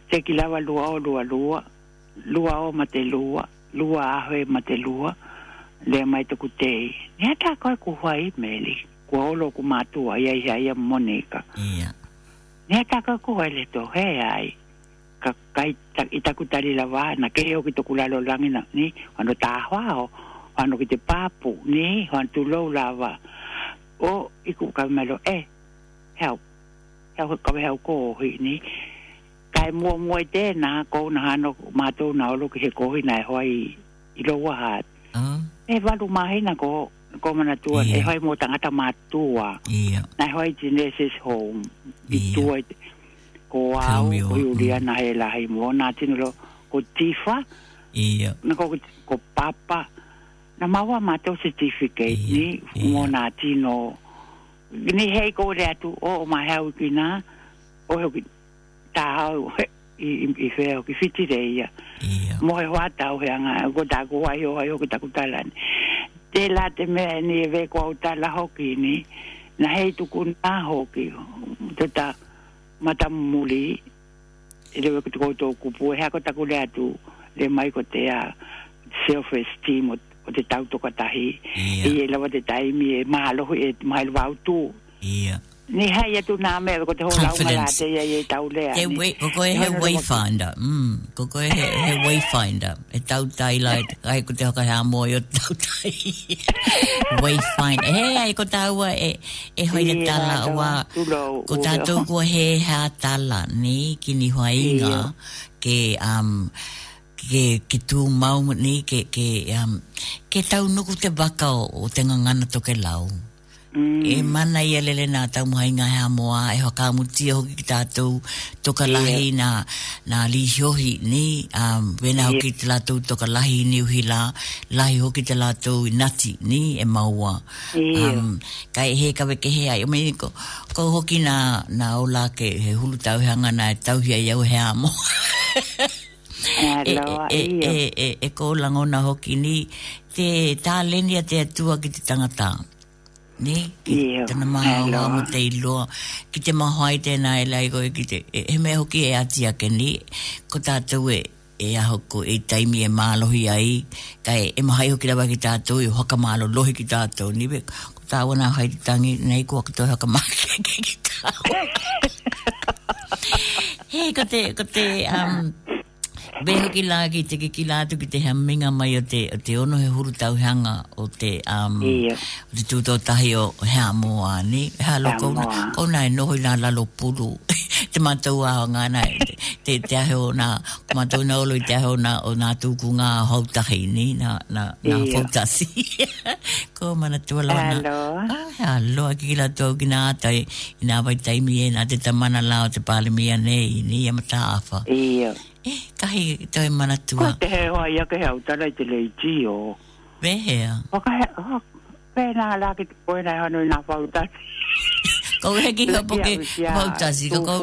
te ki lawa lua o lua lua lua o ma te lua lua ahoe ma te lua le mai te ku te ni a ta koe ku hua i meli ku olo ku matua ia ia ia monika ni a ta koe ku hua le to he ai ka kai ta i ta ku tari la wa na ke o ki to ku la lo langi na ni ano ta hua o ano ki te papu ni ano tu lo la wa o i ku ka melo e help help ka me help ko hi ni kai mo mo te na ko na hano ma na o ki he ko hi na hoi i lo wa e va lu na ko ko mana tu e hoi mo ta ngata ma tu a na genesis home i tu a ko a o i na he la hi mo na lo ko tifa ko papa na maua mātou certificate ni yeah. mō tino ni hei kōre atu o o ma hau ki nā o heo ki tā hau i, i, i ki whiti reia yeah. mō he wāta o hea ngā ko tā ko wai o hai o ki taku talani te la te mea ni e vē kua utala hoki ni na hei tuku nā hoki te tā mata muli i lewe ki tukou kupu hea ko taku le atu le mai ko te a self-esteem o o te tau toka tahi. Yeah. E lawa te taimi e mahalo e mahalo wau tū. Ia. Ni hai atu nā mea, ko te hō lau mara te ia e tau lea. He we, koko e he wayfinder. Mm, koko e he, he wayfinder. E tau tai lai, ai ko te hoka hea moi o tau tai. wayfinder. He ai ko taua e, e hoia tala o a... Ko tātou ko he hea tala, ni, kini ni hoa inga, ke... am... Um, ke ke tu mau ni ke ke um, ke tau nuku te baka o, o te ngana to ke lau mm. e mana ia lele na tau mai nga ha moa e ho ka muti ho ki ta tu to ka yeah. lahi na na li hi ni um wen ho ki la tu to ka lahi ni hi la lahi ho ki la tu nati ni e maua yeah. um ka he ka we ke he ai o me ko ko ho ki na na ola ke he hulu tau hanga na e tau hi ai ho ha moa e, e, e, e, e kō langona hoki ni, te tā lenia te atua ki te tangata. Ne? Ki tana maha hoa mo te ilo ki te mahoai na e laigo e ki te, e, he mea hoki e ati ake ni, ko tātou e, e aho ko e taimi e malo hi ai, ka e mahai hoki rawa ki tātou, e hoka malo lohi ki tātou, ni be, ko tāwa nā hai te tangi, nei ko akato e hoka mālo ki ki Hei, ko te, ko te, um, Bene ki langa ki te ki ki lātu ki te hea mai o te, o te ono he huru tau hanga o te, um, yeah. o te tūtō tahi o hea moa ni. Hea lo kouna, kouna e nohoi nā lalo puru. te matau a ngā nai, te, te, te ahe o nā, matau nā olo i te ahe o nā, o nā tūku ngā hautahi ni, nā, nā, nā yeah. fautasi. Ko mana tu lau nā. Ah, hea lo. Hea lo, a lātu au ki nā atai, i nā vai taimi e nā te tamana lā o te pālimi a nei ni, e mata afa. Yeah. Eh, kahi toi mana tua. Ko te hewa ia ke hea utarai te lei ti o. Wehea? Waka hea, oh, pēnā rāke te koe nei hanoi nā whau ko heki ho po ke fautasi ko ko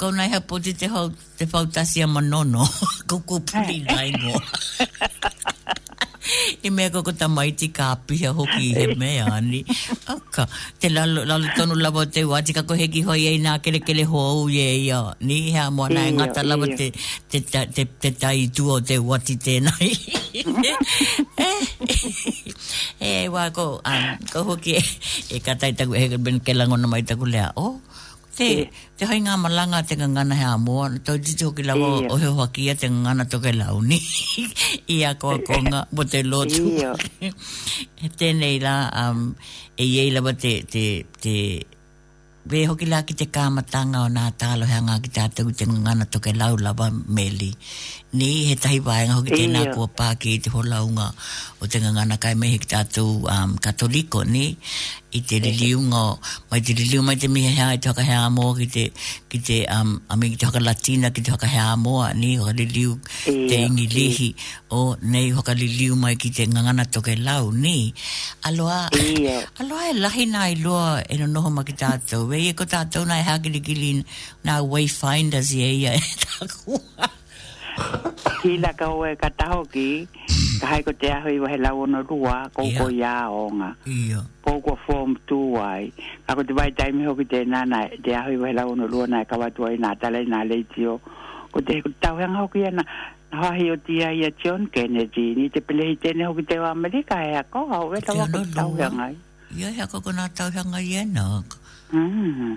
ko nai ha po te ho te fautasi a manono ko ko puli nai eh. mo i mea ko ko tamaiti ka api a hoki he eh. mea ani aka te la lalo tonu lawa te wati ka ko heki ho iei na kele kele ho au iei a ni hea mua nai ngata lawa te te, te, te, te tai tua te wati tēnai eh e wa ko um, ko hoki e, e katai ta he ben ke lango na mai le a o te te hai nga malanga te ngana ha amo to di jo ki lango o he hoki te ngana to ke launi i a ko ko nga bo te lotu e te nei la um, e ye la te te te Ve hoki la ki te kāmatanga o nā tālo hea ngā ki te atau te ngana toke ba meli ni he tahi wae ngaho ki tēnā yeah. kua pā te holaunga o te ngana kai mehe ki tātou um, katoliko ni i te liliunga yeah. mai te liliunga mai te mihe hea i te haka hea amoa ki te ki te um, ame ki te latina ki te haka hea amoa ni o ka liliu te ngi lihi o nei ho ka liliu mai ki te ngangana toke lau ni aloa yeah. aloa e lahi nā i loa e no noho ma ki tātou e ko tātou na e hakele gili nā wayfinders i eia e tākua Hina ka hoa ka taho ki, ka hai ko te aho iwa he lau ono rua, kou ko ia onga. Ia. Kou ko form tu ai. Ka ko te vai taimi hoki te nana, te aho iwa he lau ono rua na e kawatua i nā tala i nā leiti Ko te heko tau hanga hoki ia na, na o tia ia John Kennedy, ni te pelehi tene hoki te o Amerika hea ko, hau e tau hanga i. Ia hea ko nā tau hanga i ena. Mm.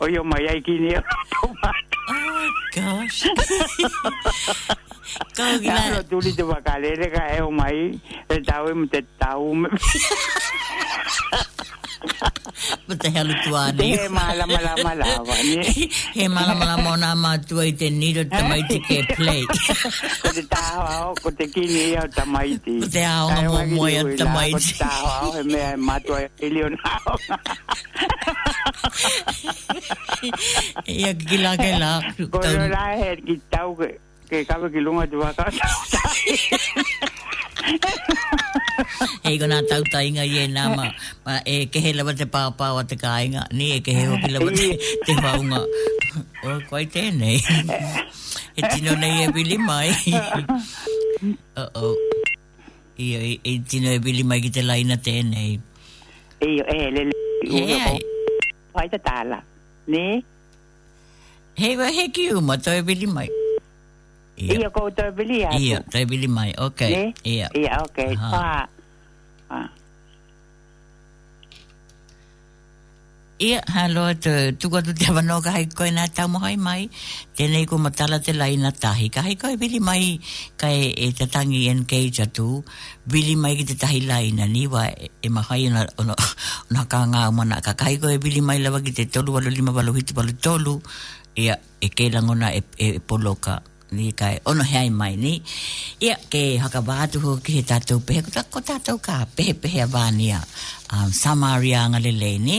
o yo mai ai ki ni oh gosh ka ki la tu li te va ka le ka e o mai e tau e te tau Mata hea lutu ane. He malama lama lama ne. He malamalamona lama ona mātua i te nido tamaiti ke play. Ko te tāhoa o, ko te kini iau e tamaiti. Ko te aonga mō moi a tamaiti. Ko te tāhoa o, he mea mātua i leo nāo. Ia kikila ke lā. Ko rā he ki tau ඒකව කිලුමජවාකා ඒගොන අතව් අයිග ඒනාම ඒ කෙහෙලවට පාපාවත කායිග නී එකහෙෝ පිලබට තෙවවුම ඕ කොයිතේනේ එතිනොනය පිළිමයි ඕ ඒ එතිනොය පිළිමයිගිත ලයින තේනෙයි ඒ ඒ පයිත තාලා නේ හෙව හැකිවූ මතොය පිළිමයි ia. Ia kou tō bili atu. Ia, tō bili mai, ok. Ne? Ia. Ia, ok. Pā. Pā. Ia, halo, tō tukatu te wano ka hai koe nā tau mohai mai. Tēnei ko matala te lai nā tahi. Ka hai koe bili mai ka e, te tangi engage atu. Bili mai ki te tahi lai nā niwa e, e mahai nā ono, ono ka ngā umana. Ka kai koe bili mai lawa ki te tolu walo lima walo hitu walo tolu. Ia, e kei langona e, e, e poloka ni kai ono hea i mai ni ia ke haka bātu ho ki he tātou pehe ko tātou ka pe pe a vānia um, samaria ngale le ni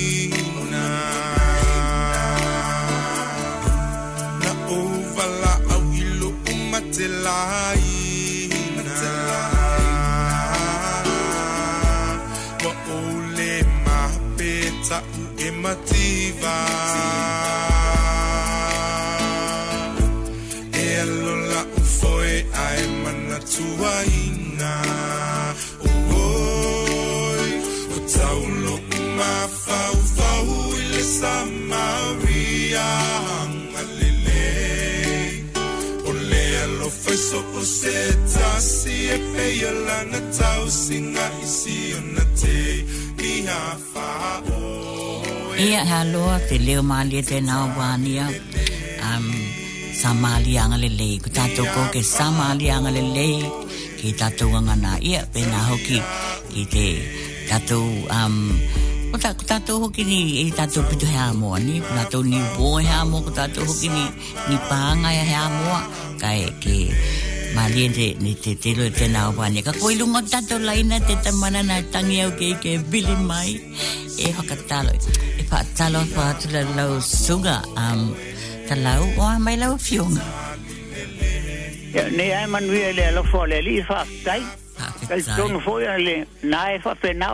Matelaina Wa ole mapeta uemativa E alola ufoe o fau o se tasi e peia lana tau singa i si o na te i a wha o e Ia ha loa te leo maali e tēnā o wānia um, sa maali anga le lei ko tātou ko ke sa maali anga le lei ki tātou anga nā ia pēnā hoki ki te tātou um, ko tā, tātou hoki ni e tātou pitu hea moa ni ko tātou ni bō hea moa ko tātou hoki ni ni pāanga hea moa kai ke ke maliere ni te tilo e te na wane ka koi lunga tato laina te tamana na tangi au ke ke bili mai e haka talo e pa talo pa tula lau sunga am talau o a mai lau fionga ya ne ai manu e le lo fole li fa tai ka tonu fo ya le na e fa pe na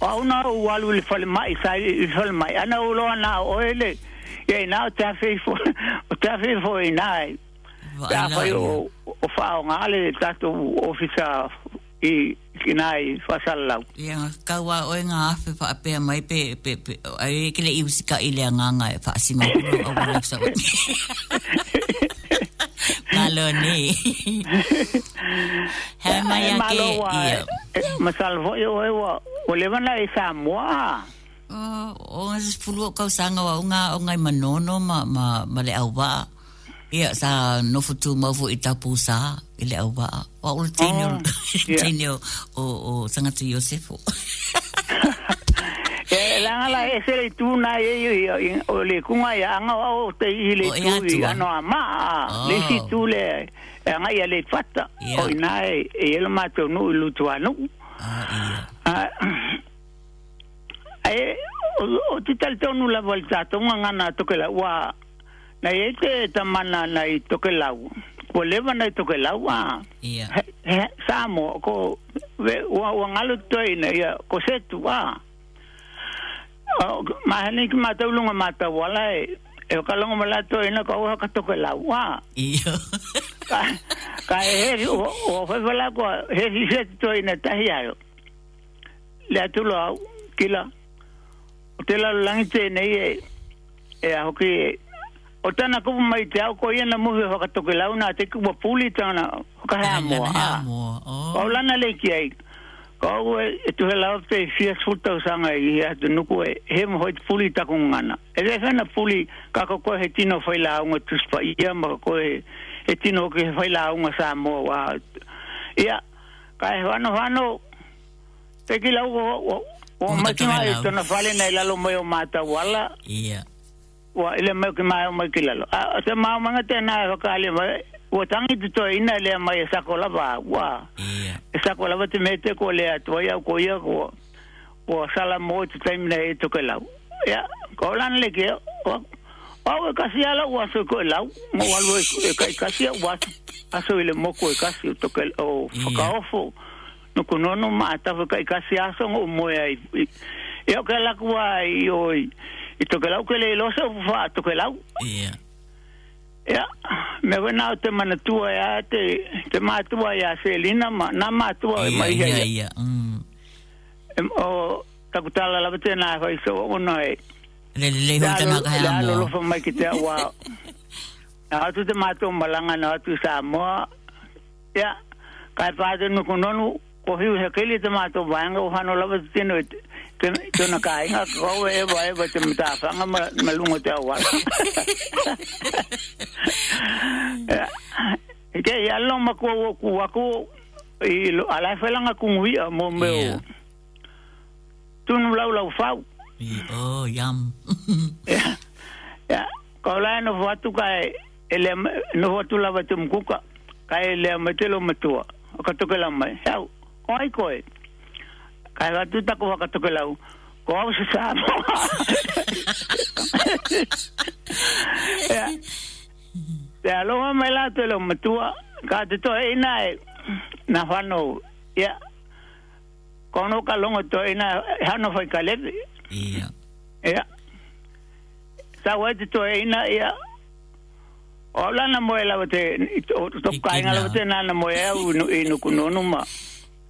o una o walu le fole mai sai i fole mai ana o e lo e na o ele ye na te fe fo te fe fo i nai whai o, o whao ngā le tato ofisa i kinai whasalau. Ia, yeah, kaua o e ngā awhi wha apea mai pe, pe, pe, ai e kile i usika i lea ngā ngā e wha asinga kuna o wala kusa o te. Malo ni. Hei mai a ke, ia. Masalvo i o e wa, o le wana e sa mua. O, o ngā sifuru o kausanga wa, o ngā, o ngā i manono ma, ma, ma le au waa. Ia, sa nofo tu mawho i tapu sa, i le au waa. Wa ulo tēneo, tēneo o, o sangatu Iosefo. E langa la e sere tu na e o le kunga e anga o te i le tu i ano a ma le si oh. tu le e anga i le fata o i na e e el mato nu i lutu anu. Ah, ah, e o titel tonu la voltato unga ngana toke la ua Na eite e tamana nei toke lau. Ko lewa nei toke lau, ha. Ia. Samo, ko ua ngalo tuei nei, ia, ko setu, Ma Mahani ki mata ulunga mata wala e, e o kalonga mala tuei nei, ko ua ka toke lau, ha. Ia. Ka, ka e heri, ua fai fala ko, heri setu tuei nei, tahi ayo. Lea tulo au, kila. O te lalo langite nei e, e a hoki e, o tana kupu mai te au ko ia na muhe hoka toke launa te kupu puli tana hoka hea mua ha. Kau lana le ki ai. Kau e, e tu he lao te fia sultau sanga i hea te nuku e he mo hoi puli taku ngana. E te hana puli kako koe he tino fai launga tuspa ia ma kako he, he tino ke he fai launga sa mua wa. Ia, kai hano hano te ki lau ko o matina e tona fale nei lalo mai o mata wala. Ia wa ile mai ki mai mai ki lalo a te mau manga te na e ho kali wa wa tangi tu to ina le mai e sa e ko la ba wa sa ko la ba te mete ko le to ya ko ya ko wa sala mo tu te mine e to ke lau ya ko lan le ke o o ka si ala wa so ko lau mo wa lo e ka ka si wa a so ile mo ko ka si to ke o fa ka ofo no ko no no ma ta fa ka ka si a so mo ya e ya ka la ko ai oi i toke lau ke le ilosa upu wha toke lau. Ia. Ia, me wen au te mana tua te, te mātua ia se lina, ma, na mātua e ia ma ia. Ia, ia, ia. Mm. O, taku tala lawa te hoi so, o no e. Le le le hoi te maka hea mua. Le le hoi mai ki te awa. Na hatu te mātua malanga, na hatu sa mua. Ia, kai pāte nuku nonu, ko hiu hekele te mātua wāenga, o hano lawa te tino e te. tuna tuna kai nga ko e ba e ba tum ta fa nga ma lungo te wa ke ya lo ma ko ku wa ku i lo ala fa nga ku wi mo me o tunu lau lau fa oh yam ya ko la no fa tu kai ele no fa tu la ba tum ku kai ele ma te lo ma tu ka tu ke la mai sao koi koi Ai va tutta con fatto che la Come si sa? Te allo ho melato lo matua, ka te to e na na fanno. Ya. Con o calongo to e na hanno fai cale. Ya. Ya. Sa va te to e na ya. Ola na moela te to to kainga te na na moela u inu kununuma. Ya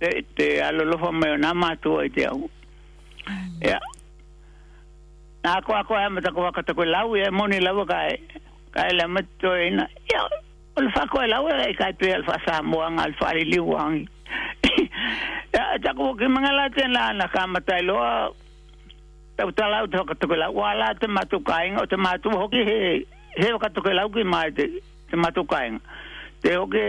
te te alolofa me na matu ai te au. Ya. Na ko ko ha mata ko ka ko lau e moni lau ka e ka e la mato e na. Ya. Ol fa ko e lau e ka te alfa sa mo ang alfa li li wang. Ya ta ko ki manga la te na na ka mata lo. Ta ta lau to ka ko lau wala te matu ka ing o te matu ho ki he. He ka ko e lau ki ma te te matu ka ing. Te ho ki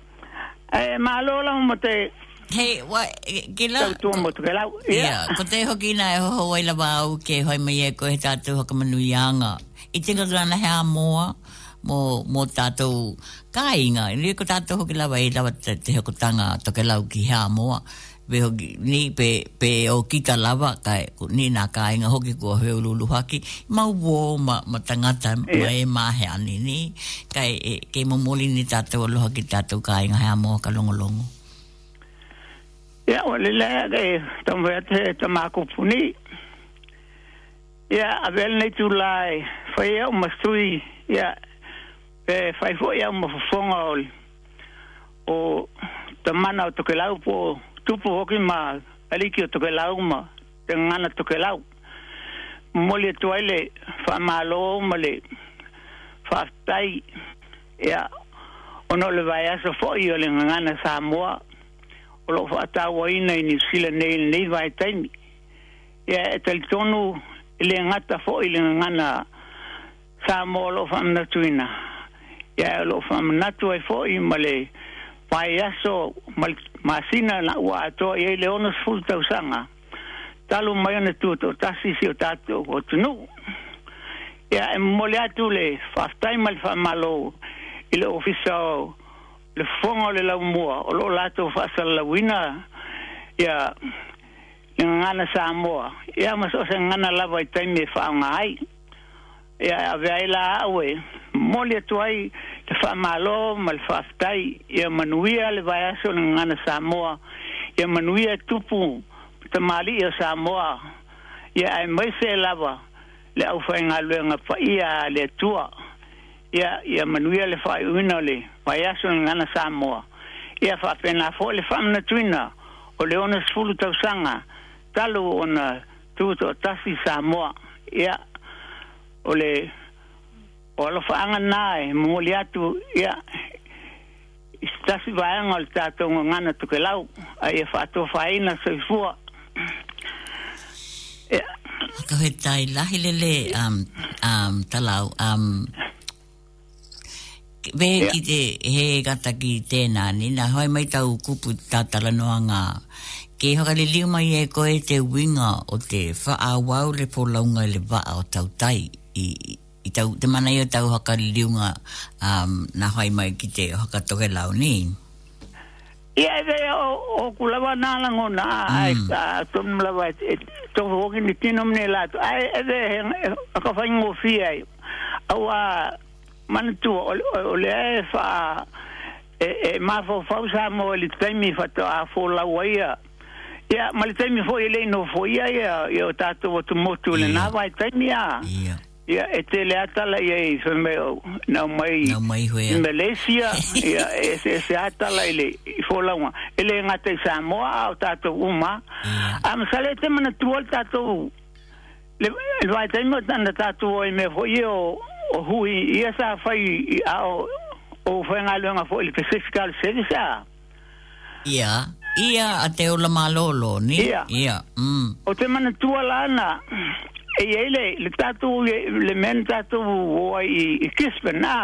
Eh, ma lola mo te Hei, wa, gila... Tau tua motu ke lau. Ya, yeah. ko te hoki nā e hoho wai lawa au ke hoi mai e koe tātou haka manu i anga. I tika kāna hea moa, mō mo, mo tātou kāinga. Ni ko tātou hoki lawa e lawa te, te hoko tanga to ke lau ki hea moa be hoki, ni pe, pe o kita lava kai ni na ka inga hoki ko lu lulu haki ma wo ma ma tangata ma e ma he ani ni kai e, ke mo moli ni tata lu loha ta tu ka inga ha mo ka lo longo ya yeah, wale le ga e tam ve te tam aku puni ya yeah, avel ne tu lai fa ye o masui ya pe fa fo ya e ma fo ngol o tamana o tokelau po tupu hoki ma aliki o toke lau ma te ngana toke lau moli e tuai le wha malo o mali wha tai ea ono le vai aso fo i o le ngana sa mua o lo wha tau o ina i New Zealand nei nei vai taimi ea e talitonu e le ngata fo i le ngana sa mua lo wha mnatu ina ea lo wha mnatu ai fo i mali vai aso mali ma sina na wa to e le ono sful ta usanga talu mai ne tu to ta si si ta to o tu nu e a mole atu le fa stai mal fa malo e le ofisa le fonga le la mua o lo la to fa sa la wina e a ngana sa mua e a maso se ngana la vai tai me fa ngai ia a veai laau e, e. moli atu ai le faamālō ma le faafetai ia manuia le vaeaso o le gagana samoa ia manuia e tupu tamālii o samoa ia ae maise e lava le au faigaluega paia a le atua ia ia manuia le faaiʻuina o le vaeaso o le gagana samoa ia faapena foʻi le faamanatuina o le ona sefulu tausaga talu ona tuutoʻatasi samoa ia yeah o le o alofa anga mo le atu ia istasi vaenga o le tato ngana tuke lau a ia fatua faina so ifua Ka hoi tai lahi le le um, um, talau am um, Be yeah. ki te he gata ki tēnā ni na hoi mai tau kupu tātala noa ngā Ke hoka le liu mai e koe te winga o te wau le polaunga le vaa o tau tai i, i tau, te mana ia tau haka liunga um, na hoi mai ki te haka toke lau ni. Ia e vea o, o kulawa nalango na ai mm. tonu lawa e, e tofu hoki ni tino mne lato. Ai e vea he haka whaingo fia e. Au a manatua ole, ole e wha e, e mafo fausa mo e li taimi fato a fo laua ia. Ia, ma li taimi fo e i leino fo ia ia, ia o tato o tumotu le nawa i taimi ia. Ia, e te le atala ia i whameo nau mai nau mai hui Malaysia ia e se se atala ile i wholaunga ele ngata i Samoa au tātou uma mm. am sale te mana tuol tātou le vai taimo tana tātou me hoi o o hui ia sa whai au o whenga luenga fo ili Pacific al Service a ia ia a te ola malolo ni ia ia mm. o te mana tuol ana Eh, e ele le tatu e, le men tatu o i kispen na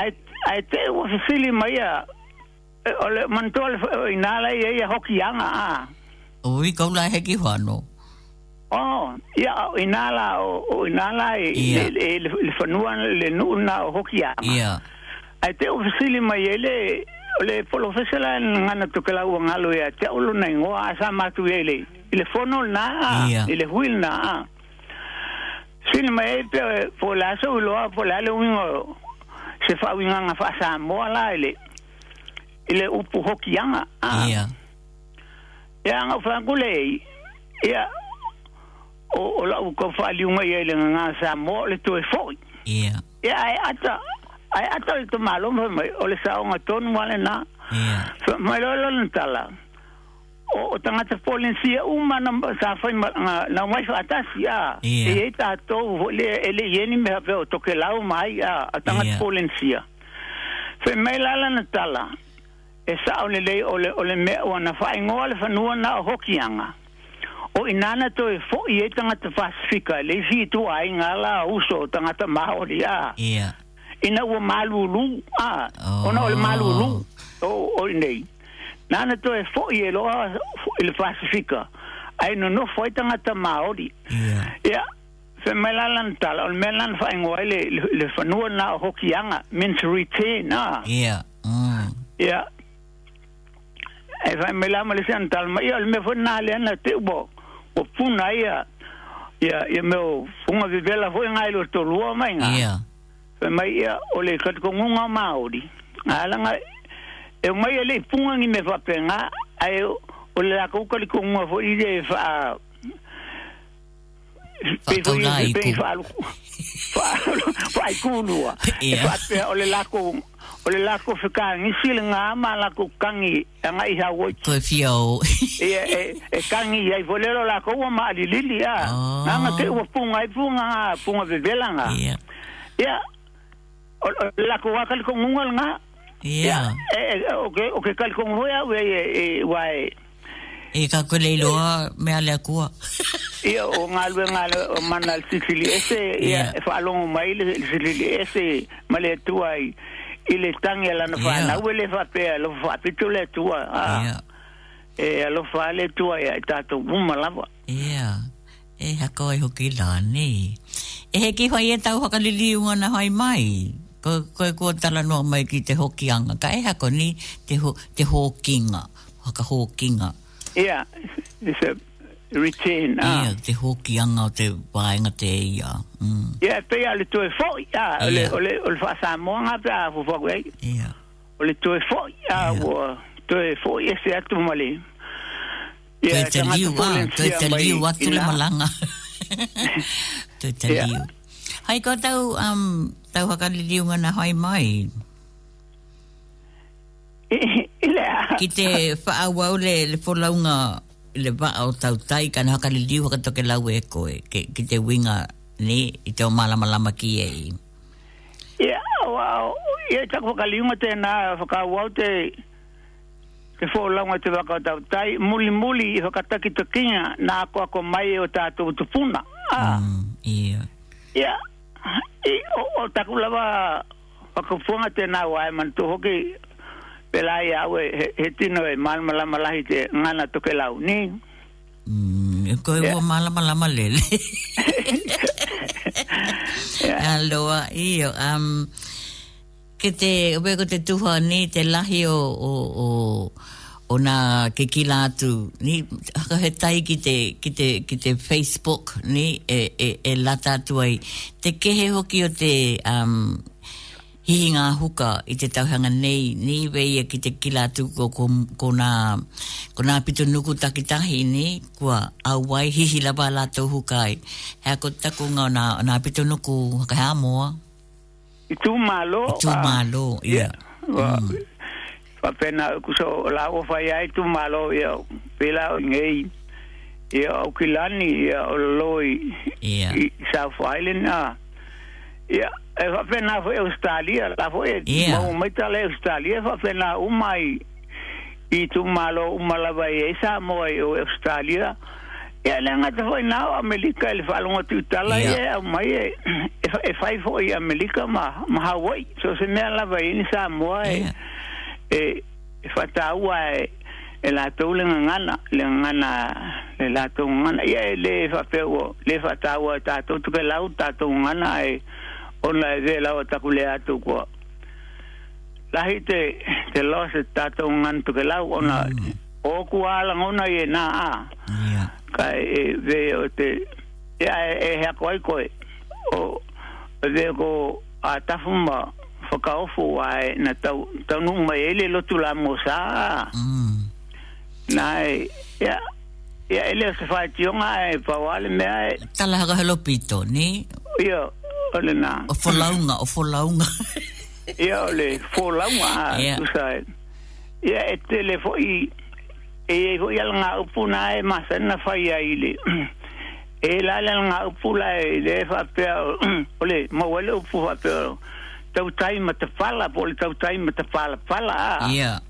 ai ai te wo sili mai a e, ole mantol inala ye ye hoki anga a oi kau la heki hano Oh, ia o inala o inala e le fanua le nuna o hoki anga. Ia. Ai te ofisili mai ele le polo fesela ngana to kala u ngalo ya cha ulu na ngo asa ma tu ele ile fono na ile huil na sin me pe pola so lo pola le un se fa u ngana fa sa mo ala ile ile u pu hoki yanga ya ya nga fa ngule ya o o la u ko fa li un ngai ele ngana sa mo le to e fo ya ya ata ai ata le to malo mai ole sa un aton wale na so mai lo lo ntala o o tanga te polen u ma na sa fa na na mai fa atasia si a e e ta to le ele yeni me ha veo to ke la u mai a tanga te polen so mai la la ntala e sa o le lei ole ole o me o na fa ingo le fa nu na ho kianga o inana to e fo i e tanga te fasifika le si tu ai nga la uso tanga te ma o le a ina ua malulu a ona oh. o le malulu o o nei nana toe foʻi e loa i le fasifika ae nonofo ai tagata maoli ia femai la lana tala o le mea lana faaigoa ai le fanua na o hokiaga mentoritain a ia ia e faamai la ma le siana tala ma ia o le mea foi na ana te ua ua puna ia ia ia meo fuga vevela foʻi gae lo tolua maiga pe mai ia o le kat ko ngunga maori ala nga e mai le punga ni me fape nga ai o le ko ko ko ngunga fo i de fa pe fo i pe fa lu fa fa i ku lu a fape o le la ko o le la ko fe ka ni si le nga ma la ko kangi nga i ha wo to fio e e e kangi ai fo le la ko ma li li a nga te wo punga i e punga punga ve velanga ya yeah la ko wa kal ko ngungal nga ya eh, eh oke oke kal ko ngoya we e eh, eh, wa e e ka ko le lo me ale ko ya o ngal we ngal o manal sicili ese ya fa e lo mail sicili ese male tuai ile tan ya la na fa na we le fa pe lo fa pe tu le tua ya e alo fa le tua ya ta to buma la ya Eh, ha ko e hoki la ni e he ki hoye tau hoka li li una hoi mai ko ko ko tala no mai ki te hokianga ka e hako ni te ho te hokinga ka hokinga yeah it's a retain ah uh. yeah, te hokianga te wainga te ia mm. te pe ale to e fo ya ole ole ol fa sa mo nga pra fo fo ye yeah ole to e fo ya wo to e fo ye se atu mali Yeah, te liu, ah, te te liu, atu le malanga. Te te liu. Hai, ko tau, um, tau haka li liunga na hai mai. Ilea. Ki te wha au le, le polaunga le tau tai ka na haka li liu haka toke lau e koe. Ki, ki te winga ni i te o malama lama ki e i. Ia, yeah, wow. e tako whaka liunga na whaka au te te whaulaunga te waka o tau tai, muli muli i whakataki to kinga nā ako ako mai o tātou tupuna. Ah. Mm, e o, o taku lava o ka fuanga tēnā wā e man tu hoki pelai au e he, he tino e malama lama lahi te ngana tuke lau ni mm, e koe yeah. ua malama lama lele yeah. aloa iyo um, ke te ue ko te tuha ni te lahi o o, o o nga ke kila atu ni haka he tai ki te, ki te, ki te Facebook ni e, e, e lata atu ai te kehe hoki o te um, hihi ngā huka i te tauhanga nei ni weia ki te kila atu ko, ko, ko, nga, ko nga pito nuku takitahi ni kua awai hihi laba lato hukai hea ko taku ngā nga, nga pito nuku haka hea moa i tū mālo i tū mālo uh, yeah. yeah. Mm. Uh, que kuso lago fai ai tu malo ya uh, pela ngei ia uh, o kilani ya o uh, loi i South Island a ia e papena foi Australia la foi mau mai tala Australia papena umai i tu malo umalava e sa mo e Australia ya le ngata foi nao Amerika ele falonga tu tala ia mai e eh, eh, e fai foi Amerika ma ma Hawaii so se mea lava ini sa moa e eh. yeah. e e fata ua e e la tau le ngana le ngana le la tau ngana ia e le fa pe o le fata ua ta e tau tuke lau ta tau ngana e o la e ze lau ta kule atu ko la hite te lo se ta tau ngana tuke lau mm. o na o ku ala ngona ye na a ka e ve o te ia e, e hea koi koi o ve ko a tafumba o whakaofo ai na tau tau mai ele lotu la mosa mm. na eh, ya ya ele se fa tionga e wale me ai tala ha lo pito ni yo ole na o folaunga o folaunga ya ole folaunga tu sai ya e telefo i e fo ya nga upuna pues, e masana fa ya ile e la la nga upula e le fa pe ole mo wale upu fa pe tau tai ma te fala po le tau tai ma te fala fala a ia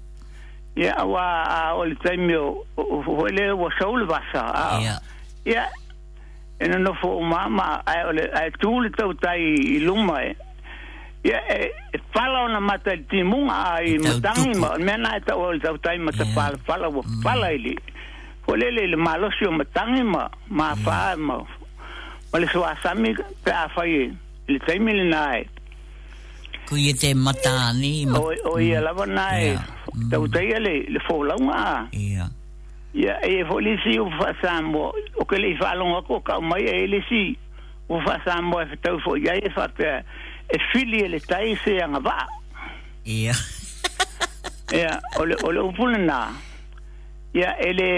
ia wa a o le tai mio o le wa saul vasa a ia ia ena no fo mama ai o le ai tu le tau tai i luma e ia e fala ona mata i timunga ai matangi ma mena e tau o le tau tai ma te fala fala wa fala ili o le le malosi o matangi ma ma fa ma ma le soasami pe a fai le taimi le nae aku i e te matani. O, o mm. ia lawa na e. Tau mm. tai ale, le fōlau ngā. Ia. Ia, e e fōli si u fāsāmo. O ke le i fālong ako, ka mai e le si u fāsāmo e fātau fō. Ia e fāte e fili e le tai se a ngā vā. Ia. Ia, o le, o le upune nā. Ia, e le,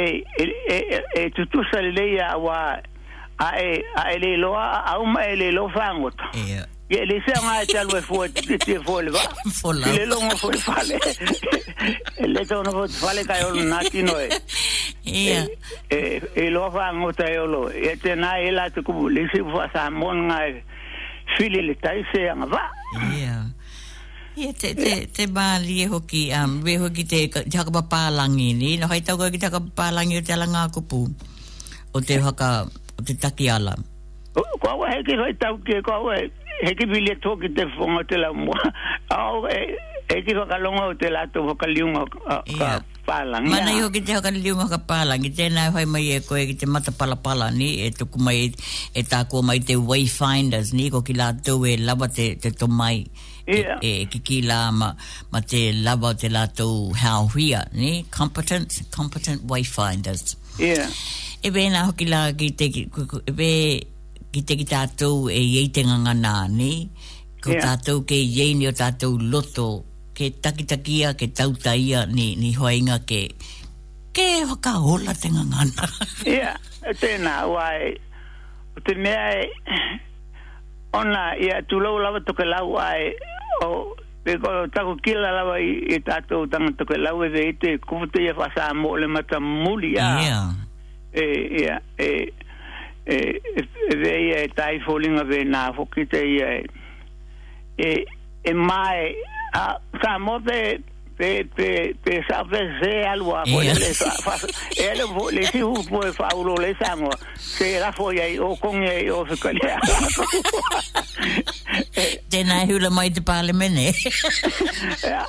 e, e, e, e tutusa le leia wā a e a ele e lo a au ma ele lo fangot yeah ye le se nga tsa lo fo le ba le lo mo no fo ka yo na ti e e e lo fa ngo ta e e te e ku le se fa sa mon fili le tai se nga ba ya te, te, te māli e hoki, um, we hoki te takapa pālangi ni, no hai tau koe ki takapa pālangi o te ala ngā kupu, o te haka, o te taki ala. Oh, kua wahe ki hoi tau ki, he ki bile to ki te fonga te la mo au e e ki ka longa te la to ka liunga ka palang ya mana yo ki te ka liunga ka palang te na hoi mai e ko e te mata pala pala ni e to ku mai e ta ko mai te wayfinders ni ko ki la to e lava te te to mai e, e ki ki la ma ma te lava te la to how here ni competent competent wayfinders yeah e be na ki la ki te e be ki te ki tātou e iei te nganga nā, ne? Ko yeah. tātou ke iei ni o tātou loto, ke takitakia, ke tautaia, ni, ni hoainga ke... Ke e waka hola te nganga nā. Ia, yeah. E tēnā, wai. O te mea e... Ona, ia, yeah, tu lau lawa toke lau ai... O, pe ko tako kila lawa i, i tātou tanga toke lau e te... Kupu e te ia whasā mo le mata muli Ia. Yeah. E, ia, yeah, e... e E e, e e e tai foling ave na fo kite ia e, e e mai a sa mo de pe pe pe sa pe se alu a po le sa e le vo le si u po fa u lo le sa mo se la fo ia o con e o se kale a de na hu le mai de parlamente ya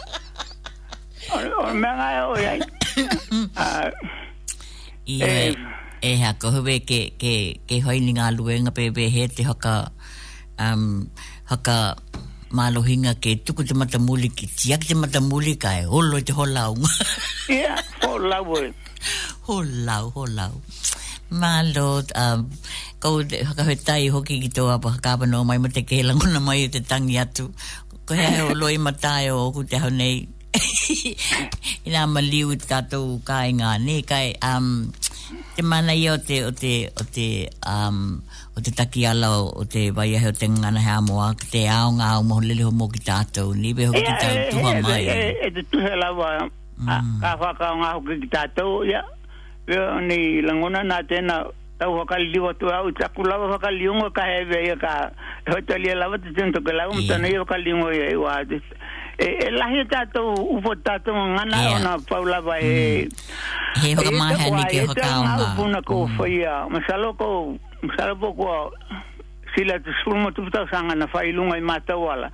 o o me ga o ia e ha ko hobe ke ke ke hoi ni nga lue nga pe be he te haka um haka malohinga ke tuku te mata muli ki tiak te mata muli ka e holo te holau ia yeah, holau holau holau ma lot um ko te haka hoi tai hoki ki toa pa haka apano mai ma te kehelango na mai te tangi tu ko hea he holo i mata e o oku te honei ina maliu tatou kai ngā ne kai um te mana i o te o te o te um o te taki ala o, te vai o te ngana ha mo a te ao nga o mo lele mo ki ni be ho ki tato tu ha mai e e te tu hela va mm. ka fa ka nga ho ki ya ve ni langona na te na tau ho kali diwa tu au ta kula ho kali ngo ka he ve ka ho te li ala va te tento ke la um ta ne ho kali ngo ye wa E, e lahi e tato upo tato ngana yeah. ona paula vai e- mm. he ho ka mahe ni ke ho ka ona he puna ko mm. whaia masalo ko masalo po kua sila tu sulma tu puta sanga na whai lunga i matawala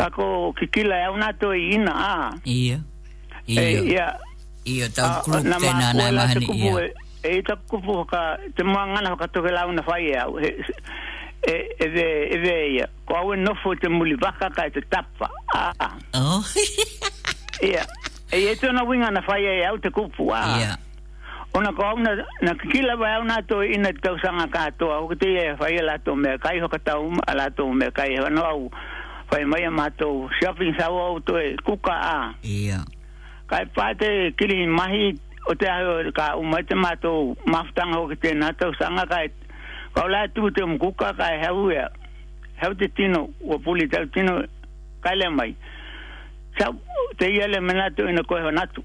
kako kikila e unato i ina a iya iya iya iya tau kruk tena na mahani iya e ita kupu ka te mga ngana ka toke lau na whai e au e e e e ia ko no fo muli vaka ka ah, ah. oh ia e e to winga na faia e au te ah. ia ona ko na na kikila ba to i na te usanga ka au te e faia la me kai ho me kai ho no au fai shopping sa to e kuka a ia kai pate kili mahi o te ka umai te ma te na to usanga ka Kau tu te mkuka kai hau ea. Hau te tino, o puli te tino, kai le mai. Sau, te ia le menatu ina koe honatu.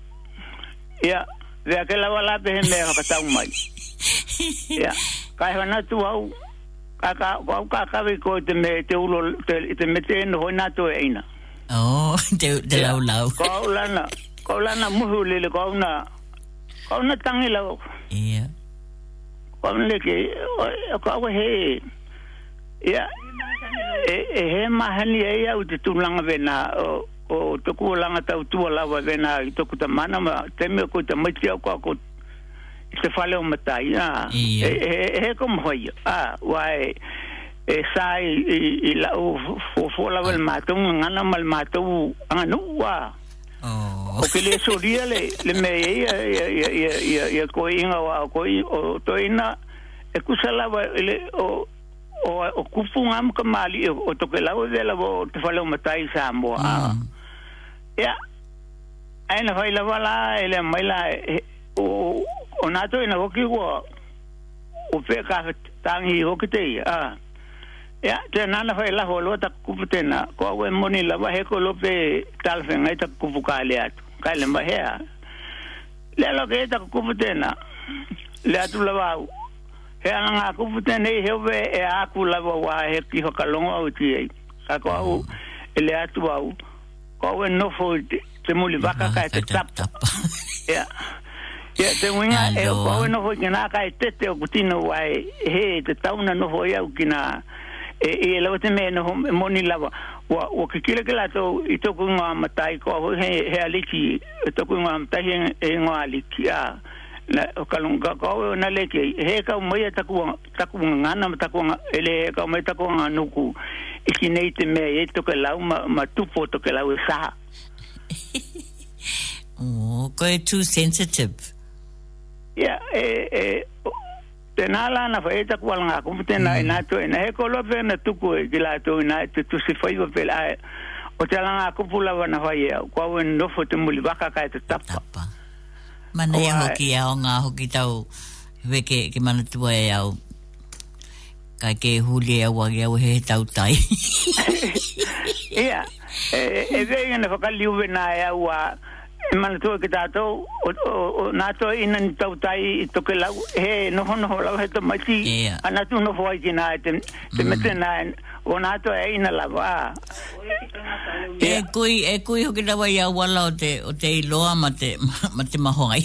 Ia, vea ke lawa lape he mea hakatau mai. Ia, kai honatu au, kaka, au kakawe ko te me te ulo, te, te me te eno honatu e ina. Oh, te, te lau lau. Kau na kau lana muhu lele, kau na, kau na tangi lau. Ia kon le ke he ya e, e he ma han ye ya u te tulanga be o to ku langa tau tu la vena be na to ku ta mana ma te me ko ta mai ko ko se fale o mata ya e, e, e he ko ho ya a wa e sai i la u fo fo la wel ma tu ngana mal ma tu ngana wa Oh. O ke le soria le, le me ia, ia, ia, ia, ia, ia, ia koe inga wa o koe o toina e kusalawa e le o o o kupu ngam ka mali o, e, o toke lawa de la bo te fale o matai sa mo a mm. ya aina fai la wala e le mai la e, o o nato ina hoki wo o pe ka tangi hoki te a ah. Ya, te nana fai la ho lota kupu tena. Kwa we moni la ba heko lope talfe ngai ta kupu ka le atu. Ka le mba hea. Le lo ke ta kupu tena. Le atu la ba u. Hea nga kupu tena i heo ve e aku la ba wa he ki ho kalongo au ti ei. Ka kwa u e le atu ba u. Kwa we no fo te muli baka ka e te tap. Ya. Ya te winga e kwa we no fo kina ka e tete o kutino wa e he te tauna no fo iau kina kina e e, e la te me no moni la wa wa wa ki kile kila to i to kunga matai ko he he ali ki to kunga matai e ngo ali ki a na kalunga ko o na le ki he ka mo ya taku taku nga na taku ele ka mo taku nga nuku i e ki nei te me e to ka la ma ma tu po to ka la u sa o ko e too sensitive ya e e tenala mm. na fa eta kwa nga ku tena na to ina e ko lo fe na tu ko ki la to na to tu si fa pela o tela nga ku pula wa na fa ye kwa we no fo muli baka ka te tapa tapa mana ya ho ki ya nga ho ki tau ve ke ke mana tu wa ya e o ka ke huli ya wa ya o he tau tai ya e e ve na fa ka liu ve ya wa mana tu ke tato na to inan tau tai to ke la he no ho no la he to machi ana tu no foi ki na te te mm. mete na o na to ai e na la va e kui e kui ho ke na vai au la o te o te loa mate mate ma hoai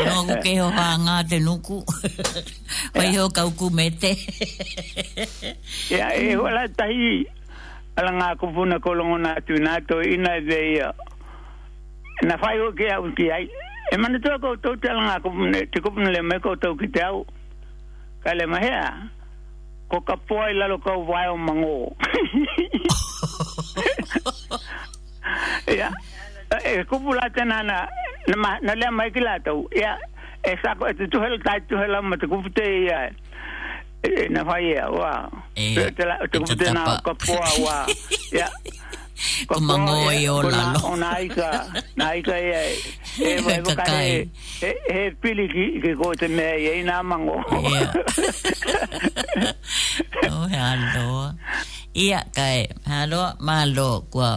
no ko ke ho ha te nuku vai ho ka ku mete ya e ho la tai ala nga ku puna kolongona tu na to ina veia na fai o ke au ki ai e mana tō kou tō te alanga te kupuna le mai kou tō ki te au ka le mahea ko ka poa i lalo kou vai o mango ya e kupu la te nana na le mai ki la tau ya e sako e te tuhele tai tuhele ma te kupu te ia e na fai ia e wa e te kupu te nana e ka poa wa ya yeah. con ngồi ko mangoi o lalo. O naika, naika e, cái vai wakai, e, e pili ki, ki ko te mea e nā mango. Ia. O he cái Ia kai, aloa, malo, kua,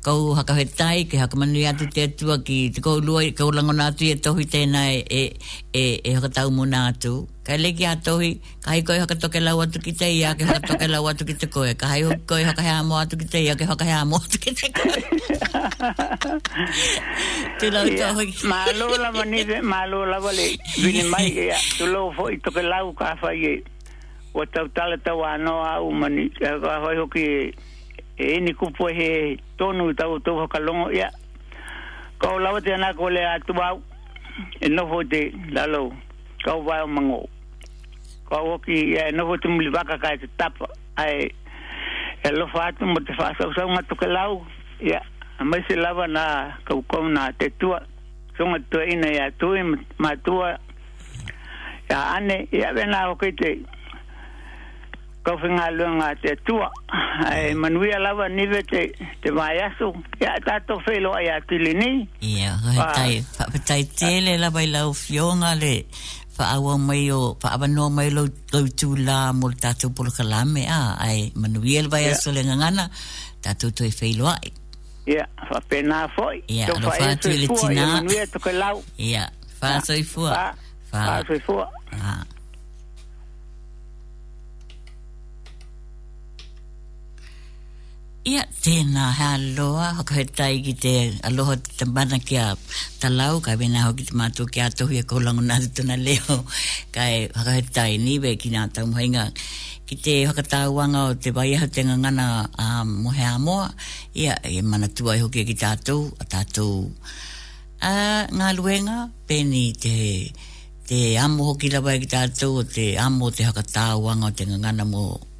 kau haka he tai, ke haka manu atu te atua ki te kou lua, ke o langona atu e tohi tēnā e, e, e, e haka tau muna atu. Kai leki a tohi, ka koi haka toke lau atu ki te ia, ke haka toke lau atu ki te koe. Ka koi haka hea mo atu ki te ia, ke haka hea mo atu ki te koe. Tu lau tohi. Mā lola ma nire, mā lola wale, vini mai ea, tu lau fo'i toke lau ka hawhai e. Wa tau tala tau anoa au mani, ka hoi hoki e e ni kupu he tonu tau tau ka longo ya ka ola te na ko le atu au e no ho te lalo ka o mango ka o ki e no ho te muli vaka ka te tapa ai e lo fa atu mo te fa sa sa ma tu ka lau ya a mai se lava na ka u kom na te tua so ma tu ina ya tu ma tua ya ane ya vena o ki te kau fenga luang te tua ai manuia lava ni te te vai aso ya ta to felo ai atili ni ya hai tai tai tele la bai lau fionga le fa awa mai fa awa no mai lo lo tu la mo ta to por kala me ai manuia le vai aso le ngana ta to to felo ai ya fa pena foi ya fa tu le tina manuia to ya fa so fu fa fa fu Ia, tēnā, he aloha, hoka he tai ki te aloha te tamana ki a talau, kai wena hoki te mātua ki a tohi a kōlango nātu tuna leo, kai hoka he tai niwe ki nā tau muhainga, ki te hoka tāuanga o te waiaha te ngangana a mohe a ia, e mana tuai hoki ki tātou, a tātou a ngā luenga, pēni te te amo hoki lawa ki tātou, te amo te hoka tāuanga o te ngangana mo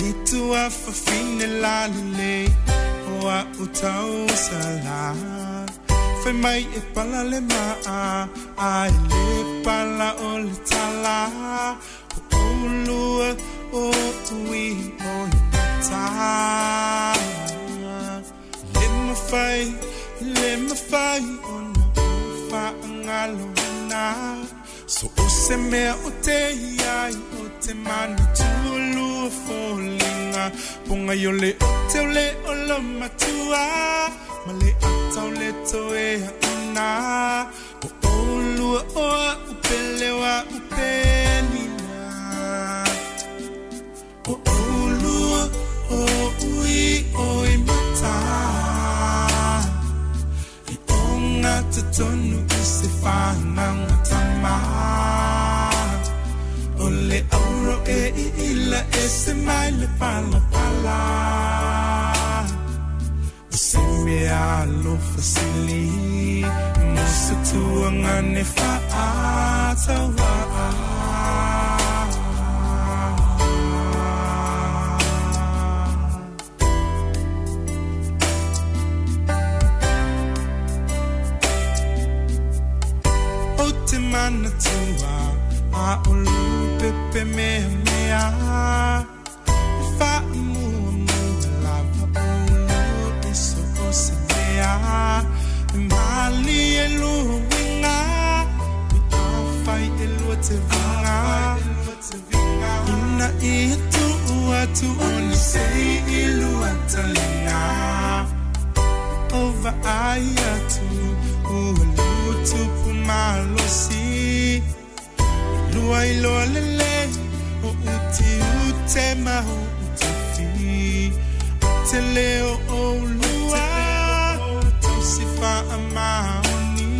Nitua fa fine la lele o a utau sala fe mai e pala le ma a ai le pala o le tala o tulu o tui o ta le ma fai le ma fai o na fa ngalo na so o se me o te ai o te manu tulu mua fōlinga Ponga i ole te ole o la matua Ma le atau le to e hakuna Ko olua oa upe lewa upe nina Ko olua o ui o i e mata I onga te tonu ki se whanangatama Ole aura e i i Mile ese le pala pala Usembe alo fasili Musa tua ngane faata waa mana tua a olu pepe me me fa mu mu la pa mu so o se me a mali e lu winga mi ta fai e lu te vinga ina e tu atu oni se e lu atalinga over ayatu o lu tu pumalo si tua i loa lele o uti u te mahu uti ti te leo o lua tu si fa a maoni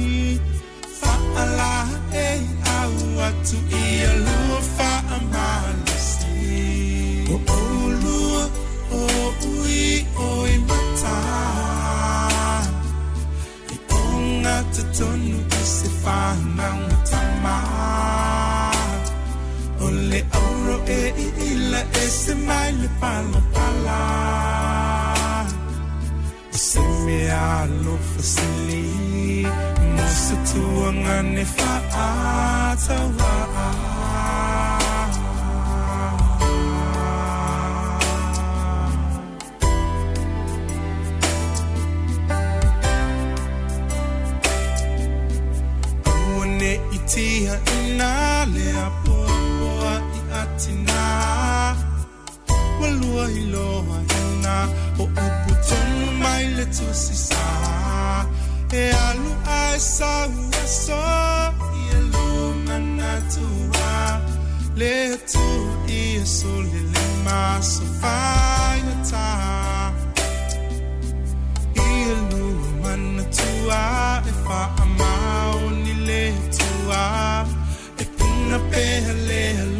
fa a la e au atu i a lua fa a malisti o o lua o ui o i mata i onga te tonu i se fa a maunga tamaa Ole auro e i ila e se mai le palapala Se me alo fasili Mo se tua ngane faa ta waa tia ina le apu atina Walua iloa O E alu Le tu E le tua E puna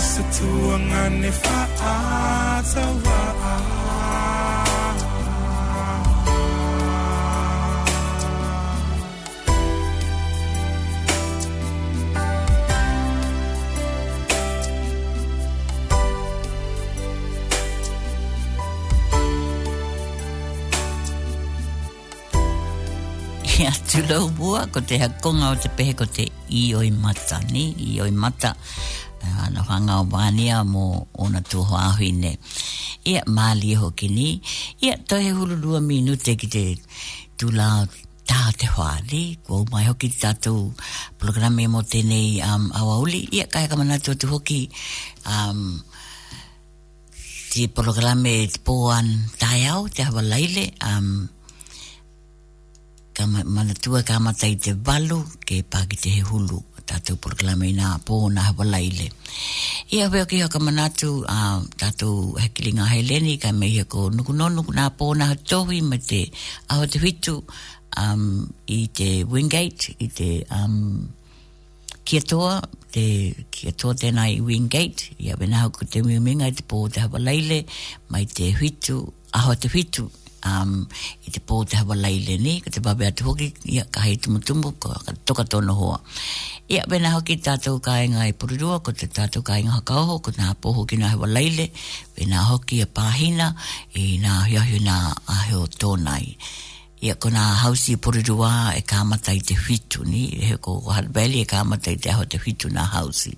se tua ngane fa a ta wa a Ia tulau bua ko te hakonga o te pehe ko te ioi mata ni, ioi mata. Ioi mata. Eh, ana whanga o wānia mō ona tō hoahui ne. Ia māli e hoki ni, ia tohe hururua minute ki te tūlā tā te whāli, kua umai hoki tātou programe mō tēnei um, awauli, ia kai kamana tō tu hoki um, te programe te an tai au, te hawa leile, am um, ka ma, mana tua ka amatai te walu, ke pāki te hulu tatou proklama ina po na I Ia weo ki haka manatu uh, tatou hekilinga heleni ka me hiko nukunonu na po na hatohi me te awatuhitu um, i te Wingate, i te um, Kiatoa, te Kiatoa tēnā i Wingate, ia wena hau ku te miuminga i te po te hawalaile mai te hitu, aho te hitu um i te pō te hawa lei le ni ka te pape atu hoki ia ka hei tumu tumu ko ka toka tono hoa ia bena hoki tātou ka inga i e pururua ko te tātou ka inga haka oho ko nā pō hoki nā hawa lei bena hoki a pāhina i nā hiahio nā aheo tōnai ia ko nā hausi i e pururua e kāmata i te whitu ni e he ko Hutt Valley e kāmata i te aho te whitu nā hausi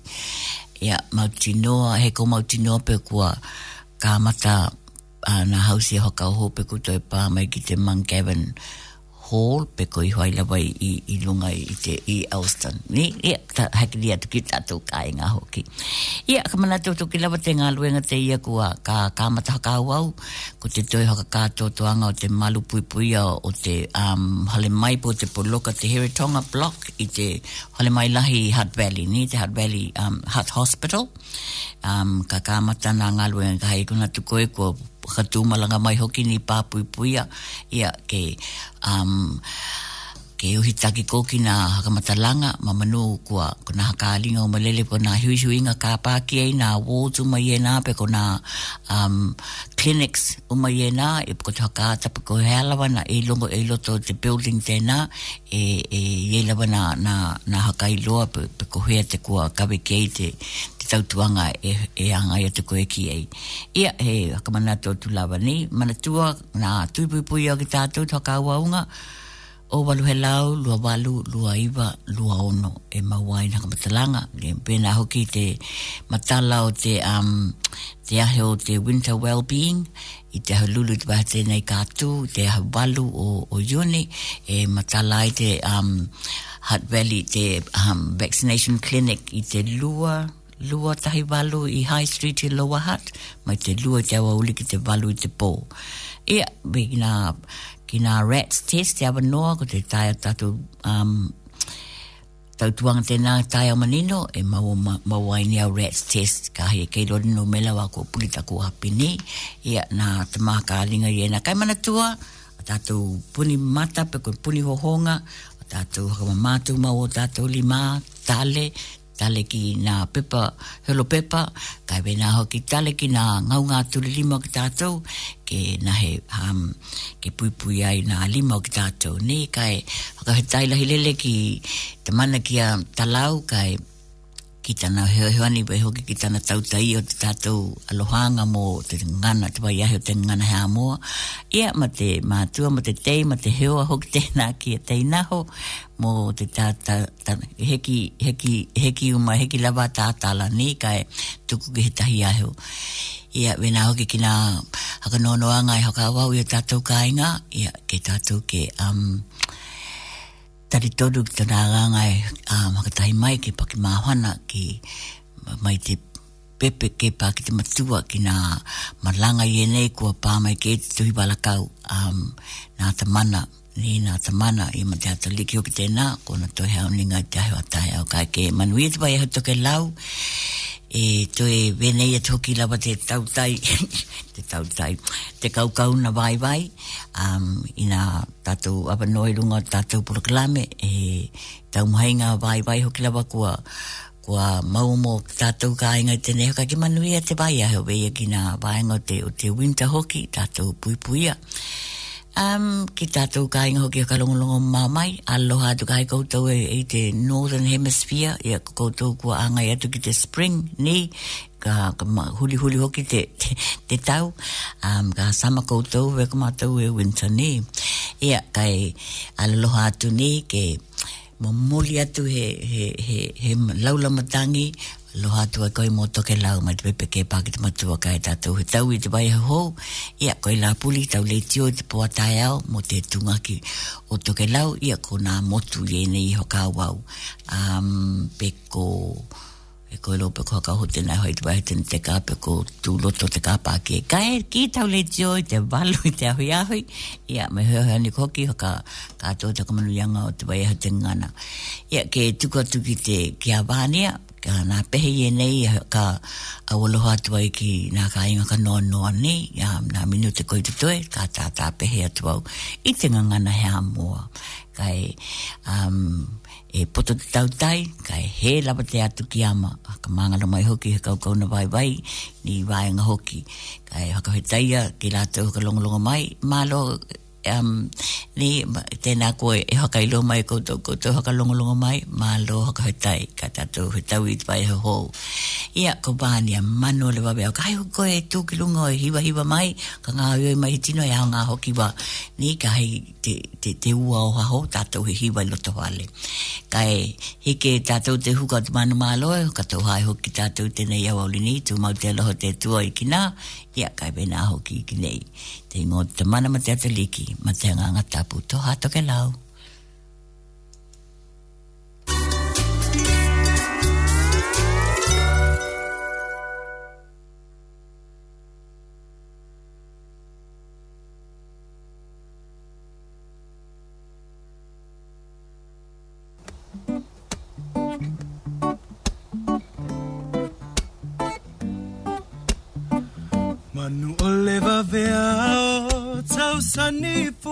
ia mautinoa he ko mautinoa pe kua kāmata kāmata uh, na hausia e hoka oho hope kuto e pā mai ki te Mount Gavin Hall pe ko i hoai lawa i, i, i lunga i te i Elston. Ni, ia, ta, haki ni atu ki tātou kāi e ngā hoki. Ia, ka mana tō tō ki lawa te ngā luenga te ia kua ka kāmata haka au ko te toi hoka kā tō tuanga o te malu pui pui o te um, hale mai po te poloka te Heritonga block i te hale mai lahi i Hutt Valley, ni, te Hutt Valley um, Hutt Hospital. Um, ka kāmata nā ngā luenga kai kuna tukoe kua katu malanga mai hoki ni puia ia ke um, ke ohi taki koki na langa ma manu kua ko na hakalinga o malele ko na hiwishuinga ka pāki ei na wards o mai ena pe kona um, clinics o mai ena e pukato hakaata pa ko hea na e longo e loto te building tēnā e, e e lawa na, na, na hakai loa pe, pe ko hea te kua kawe kei te te tautuanga e, e anga ia te koe ki ei. Ia, he, hakamana tō tu lawa ni, mana na tuipuipuia ki tātou tō kāua unga, o walu he lau, lua walu, lua iwa, lua ono, e mawai i naka matalanga. Pena hoki te matala o te, um, te ahe o te winter well-being, i te ahe lulu te bahate nei kātū, te ahe walu o, o yoni, e matala i te um, Hutt Valley, te um, vaccination clinic i te lua, lua tahi walu i High Street i Lower Hutt, mai te lua te awa uli ki te walu i te pō. Ia, we, you ki ngā rats test te awanoa ko te tai a tatu um, tautuanga tēnā tai o manino e mau, mau ai ni au rats test ka hea kei rodi no mela wā ko pulita ko hapi ni ia nā tamā ka alinga i e nā kaimana tua a tatu puni mata pe koe puni hohonga a tatu hakama mātu mau o tatu lima tale tale ki nga pepa, helo pepa, kai we nga hoki tale ki na ngau ngā tuli lima ki tātou, ke na he, um, ke pui pui ai nga lima ki tātou, ne kai, haka he tai lahi lele ki tamana ki talau, kai, ki tana heo heo ani pai hoki ki tana tautai o te tātou alohanga mō te ngana, te pai ahi o te ngana hea mōa. Ia ma te mātua, ma te tei, ma te heo a hoki tēnā ki a tei naho mō te tāta, heki, heki, heki uma, heki lava tātala ni kai tuku ki he tahi ahi. Ia wena hoki ki nā haka nōnoa ngai haka awau i a tātou kāinga, ia ke tātou ke... Um, tari tolu ki tana ranga e uh, makatahi mai ki paki ki mai te pepe ke pā ki te matua ki nā malanga i nei kua pā mai ke te tuhi balakau um, nā tamana ni nā tamana i ma te hata liki o ki tēnā kona tohe au ni ngai te ahewa tahe au kai ke manu te pai ahu toke lau e toe venei e toki lawa tau tai te tau tai te kaukau na vai vai, um, ina tatou awanoi runga tatou proklame, e tau mahinga vai vai hoki lawa kua, kua maumo tatou ka inga te neho ka ki manuia te vai, a heo veia ki nga vai te, o te winter hoki, tatou pui puia. Um, ki tātou ka inga hoki haka longolongo mau aloha tu ka hai e, e te Northern Hemisphere, i e a koutou kua angai atu ki te spring, ni, ka, ka ma, huli huli hoki te, te, te tau, um, ka sama koutou e ka mātou e winter ni. Ia, e kai e aloha atu ni, ke mamuli atu he, he, he, he laulamatangi, lo hatu a koi moto ke lau ma te pepe ke pake te matua kai tatou he tau i te bai hou ia koi la puli tau le tio te poa tai au mo te tunga ki o toke lau ia ko nā motu i ene i hoka wau um, pe ko e koi lo pe ko haka hote nai hoi te bai ten te ka pe ko tu loto te ka pake kai ki tau le tio i te walu i te ahui ahui ia me hoi hoi ni koki hoka kato te komanu yanga o te bai hatengana ia ke tuka tuki te kia vānia ka nā pehe i nei ka awaloha atu ai ki nā ka inga ka noa noa nei ya, nā minu te koe te ka tā tā pehe atu au i te ngangana he amua kai um, e poto te tau tai kai he lapa te atu ki ama ka mangana mai hoki he kau kau na vai vai ni vai nga hoki kai haka he taia ki rātou haka longolonga mai mālo um ni tena ko e ha kai lo mai ko to ko to ha ka longo longo mai ma lo ha ka tai ka ta to ho tau it pai ho ia ko bani a mano le babe ka ho ko e to ki longo hi wa hi wa mai ka nga yo mai tino ya e nga ho ki wa ni ka hi te te te ua o ha ho ta to hi hi lo to vale ka e hi ke ta to te hu ka ma no ma lo ka to ha ho ki ta to te nei ya wa ni tu ma te lo te tu o ki na ia ka be na ho ki ki nei te ingo te mana ma te atoliki, ma te nganga tapu, to hato ke lau.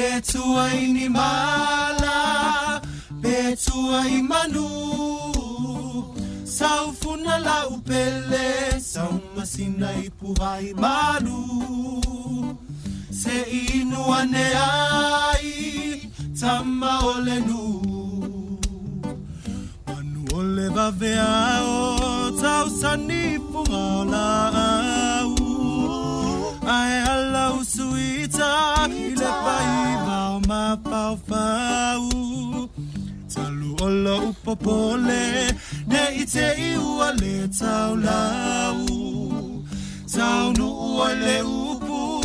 Betua ini mala, betua imanu. Sau funa la upele, sau masina ipuhai malu. Se inu ane ai, tama ole nu. Manu ole vavea o, tau sanipu ngaola ai. My hello, sweetheart. Il est pas par ma parfum. Talu ola upopole. Ne ite iwale tau Taunu uwale upu.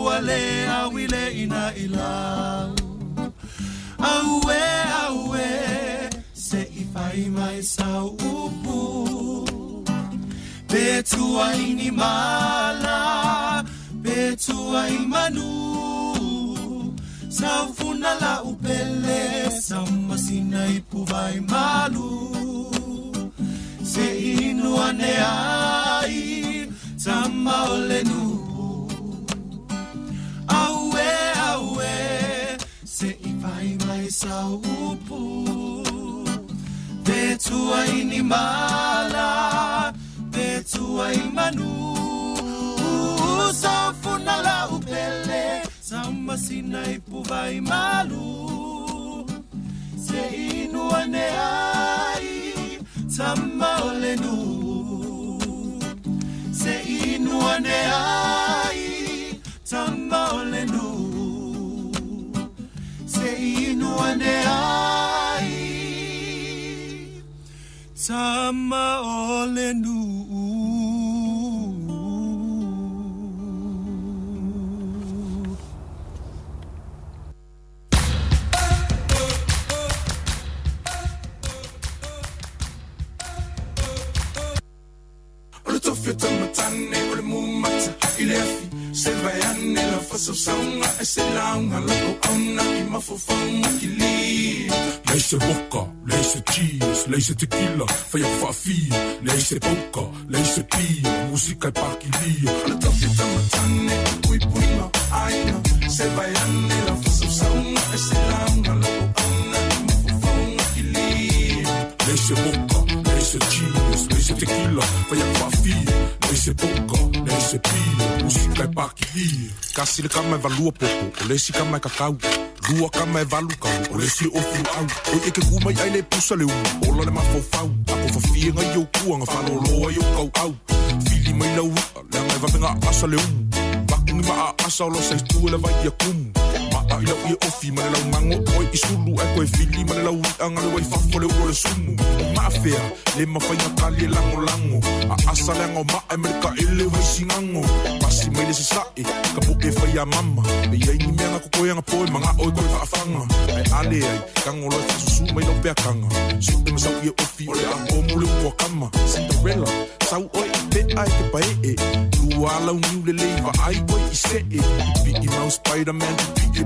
Uwale awile ina ilau. Awe, awe. Se ifai mai sa upu. Petua inimala. Petua inimala yetu wa imanu savuna la upele sama sinaipu vai malu se inu aneai sama nu. aue aue se ipai mai saupu vetua inimala tua imanu sanfona la upele samba sina ipuva imalu se inuane ai samba olenu se inuane ai samba olenu se inuane ai samba olenu tanne o le mumata i le afi se vaiane la fasausauna e se laoga lakauauna i mafofauga kili lei se woka lei se cheese lei se tekila faiafaafia lei se pauka lei se pia musika e pakilia ona tafitamatane puipuiga aina se vaiane la fasausauna e se laoga lakauauna i mafofauga kili lei se woka Dice chiles, me dice tequila, vaya vacía. Me dice poca, me dice pila, música e pakia. Kasi le kama e valua o lesi kama e kakau. Lua kama e valu kau, o lesi o fiuau. O eke kuma i aile pusa le umu, ola le mafofau. Ako fafia ngai au kua, nga whaloloa i au kau au. Fili mai lau hua, lea ngai vapenga asa le umu. Bakungi maa asa o lo saitua le vai i a kumu ma a ilau ia ofi ma le lau mango oi i sulu e koe fili ma le lau wianga le waifafo le ua le sumu o maafea le mafaiga kali e lagolago a asa le agaomaʻe ma le kaele vaisigago pasi mai le sasaʻi ka poʻe faia mama e iai ni meaga kokoeaga poe magaʻo e koe faafaga ae ale ai kagolo e fasusu mai lau peakaga suʻe ma sauia ofi o le aomu le upuakama cinderella sau oe i pea e te paeʻe lua alaugiu lelei vaai oe i seʻe piʻi mau spiderman piʻi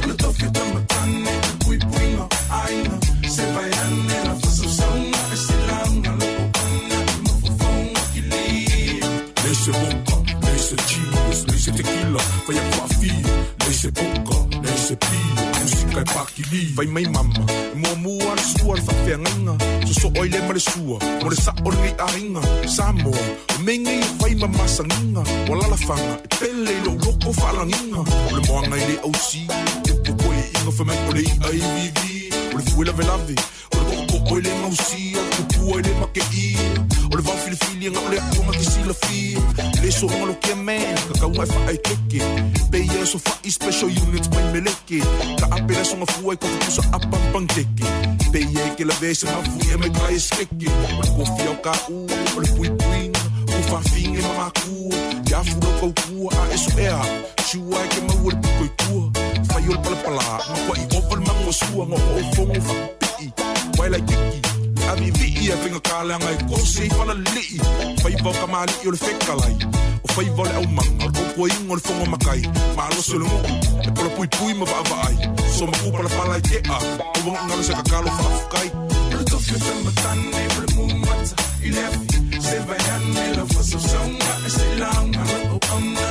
Vai a tua filha, lei se pouca, pia Musica e pakili Vai mai mama, e mua mua ar suar fa fea So oi le mare sua, more sa or ngai ahinga Samoa, o me ngai e fai ma masanginga Walala fanga, pele i lo loko fa O le moa ngai le si, mange for mænd, og det er evig Og det fugle vel af Og det går og øjle mig sige Og det puer i det mig kan i Og det var fili fili Og det er mig kan sige la fi Det så hun lukker med Kaka hun er fra ei kække Bæger så fra i special units Men med lække Der er bedre som er fuer i Koffer kusser op bang bang dække Bæger ikke eller væse Man fuer med grej skække Og det går fire og gau Og det bui bui Fafinge mamaku, jeg fulder på kur, ASR, 20 år ikke med ude på kur. Fai o palapala Ma kwa i opa na mango sua Ngo o fongo fa piti Wai lai tiki Ami vii e finga kāle ngai Kose i whala lii Fai vau ka māli i ole whekalai O fai vau le au manga O kua ingo le fongo makai Ma alosu le nguku E pola pui pui ma vaa vaai So ma kupala pala i te a O wanga ngalo se ka kālo whaafukai Ole tofi o tambatane Ole mumata I lefi Se vai ane La fasa saunga E se launga O anga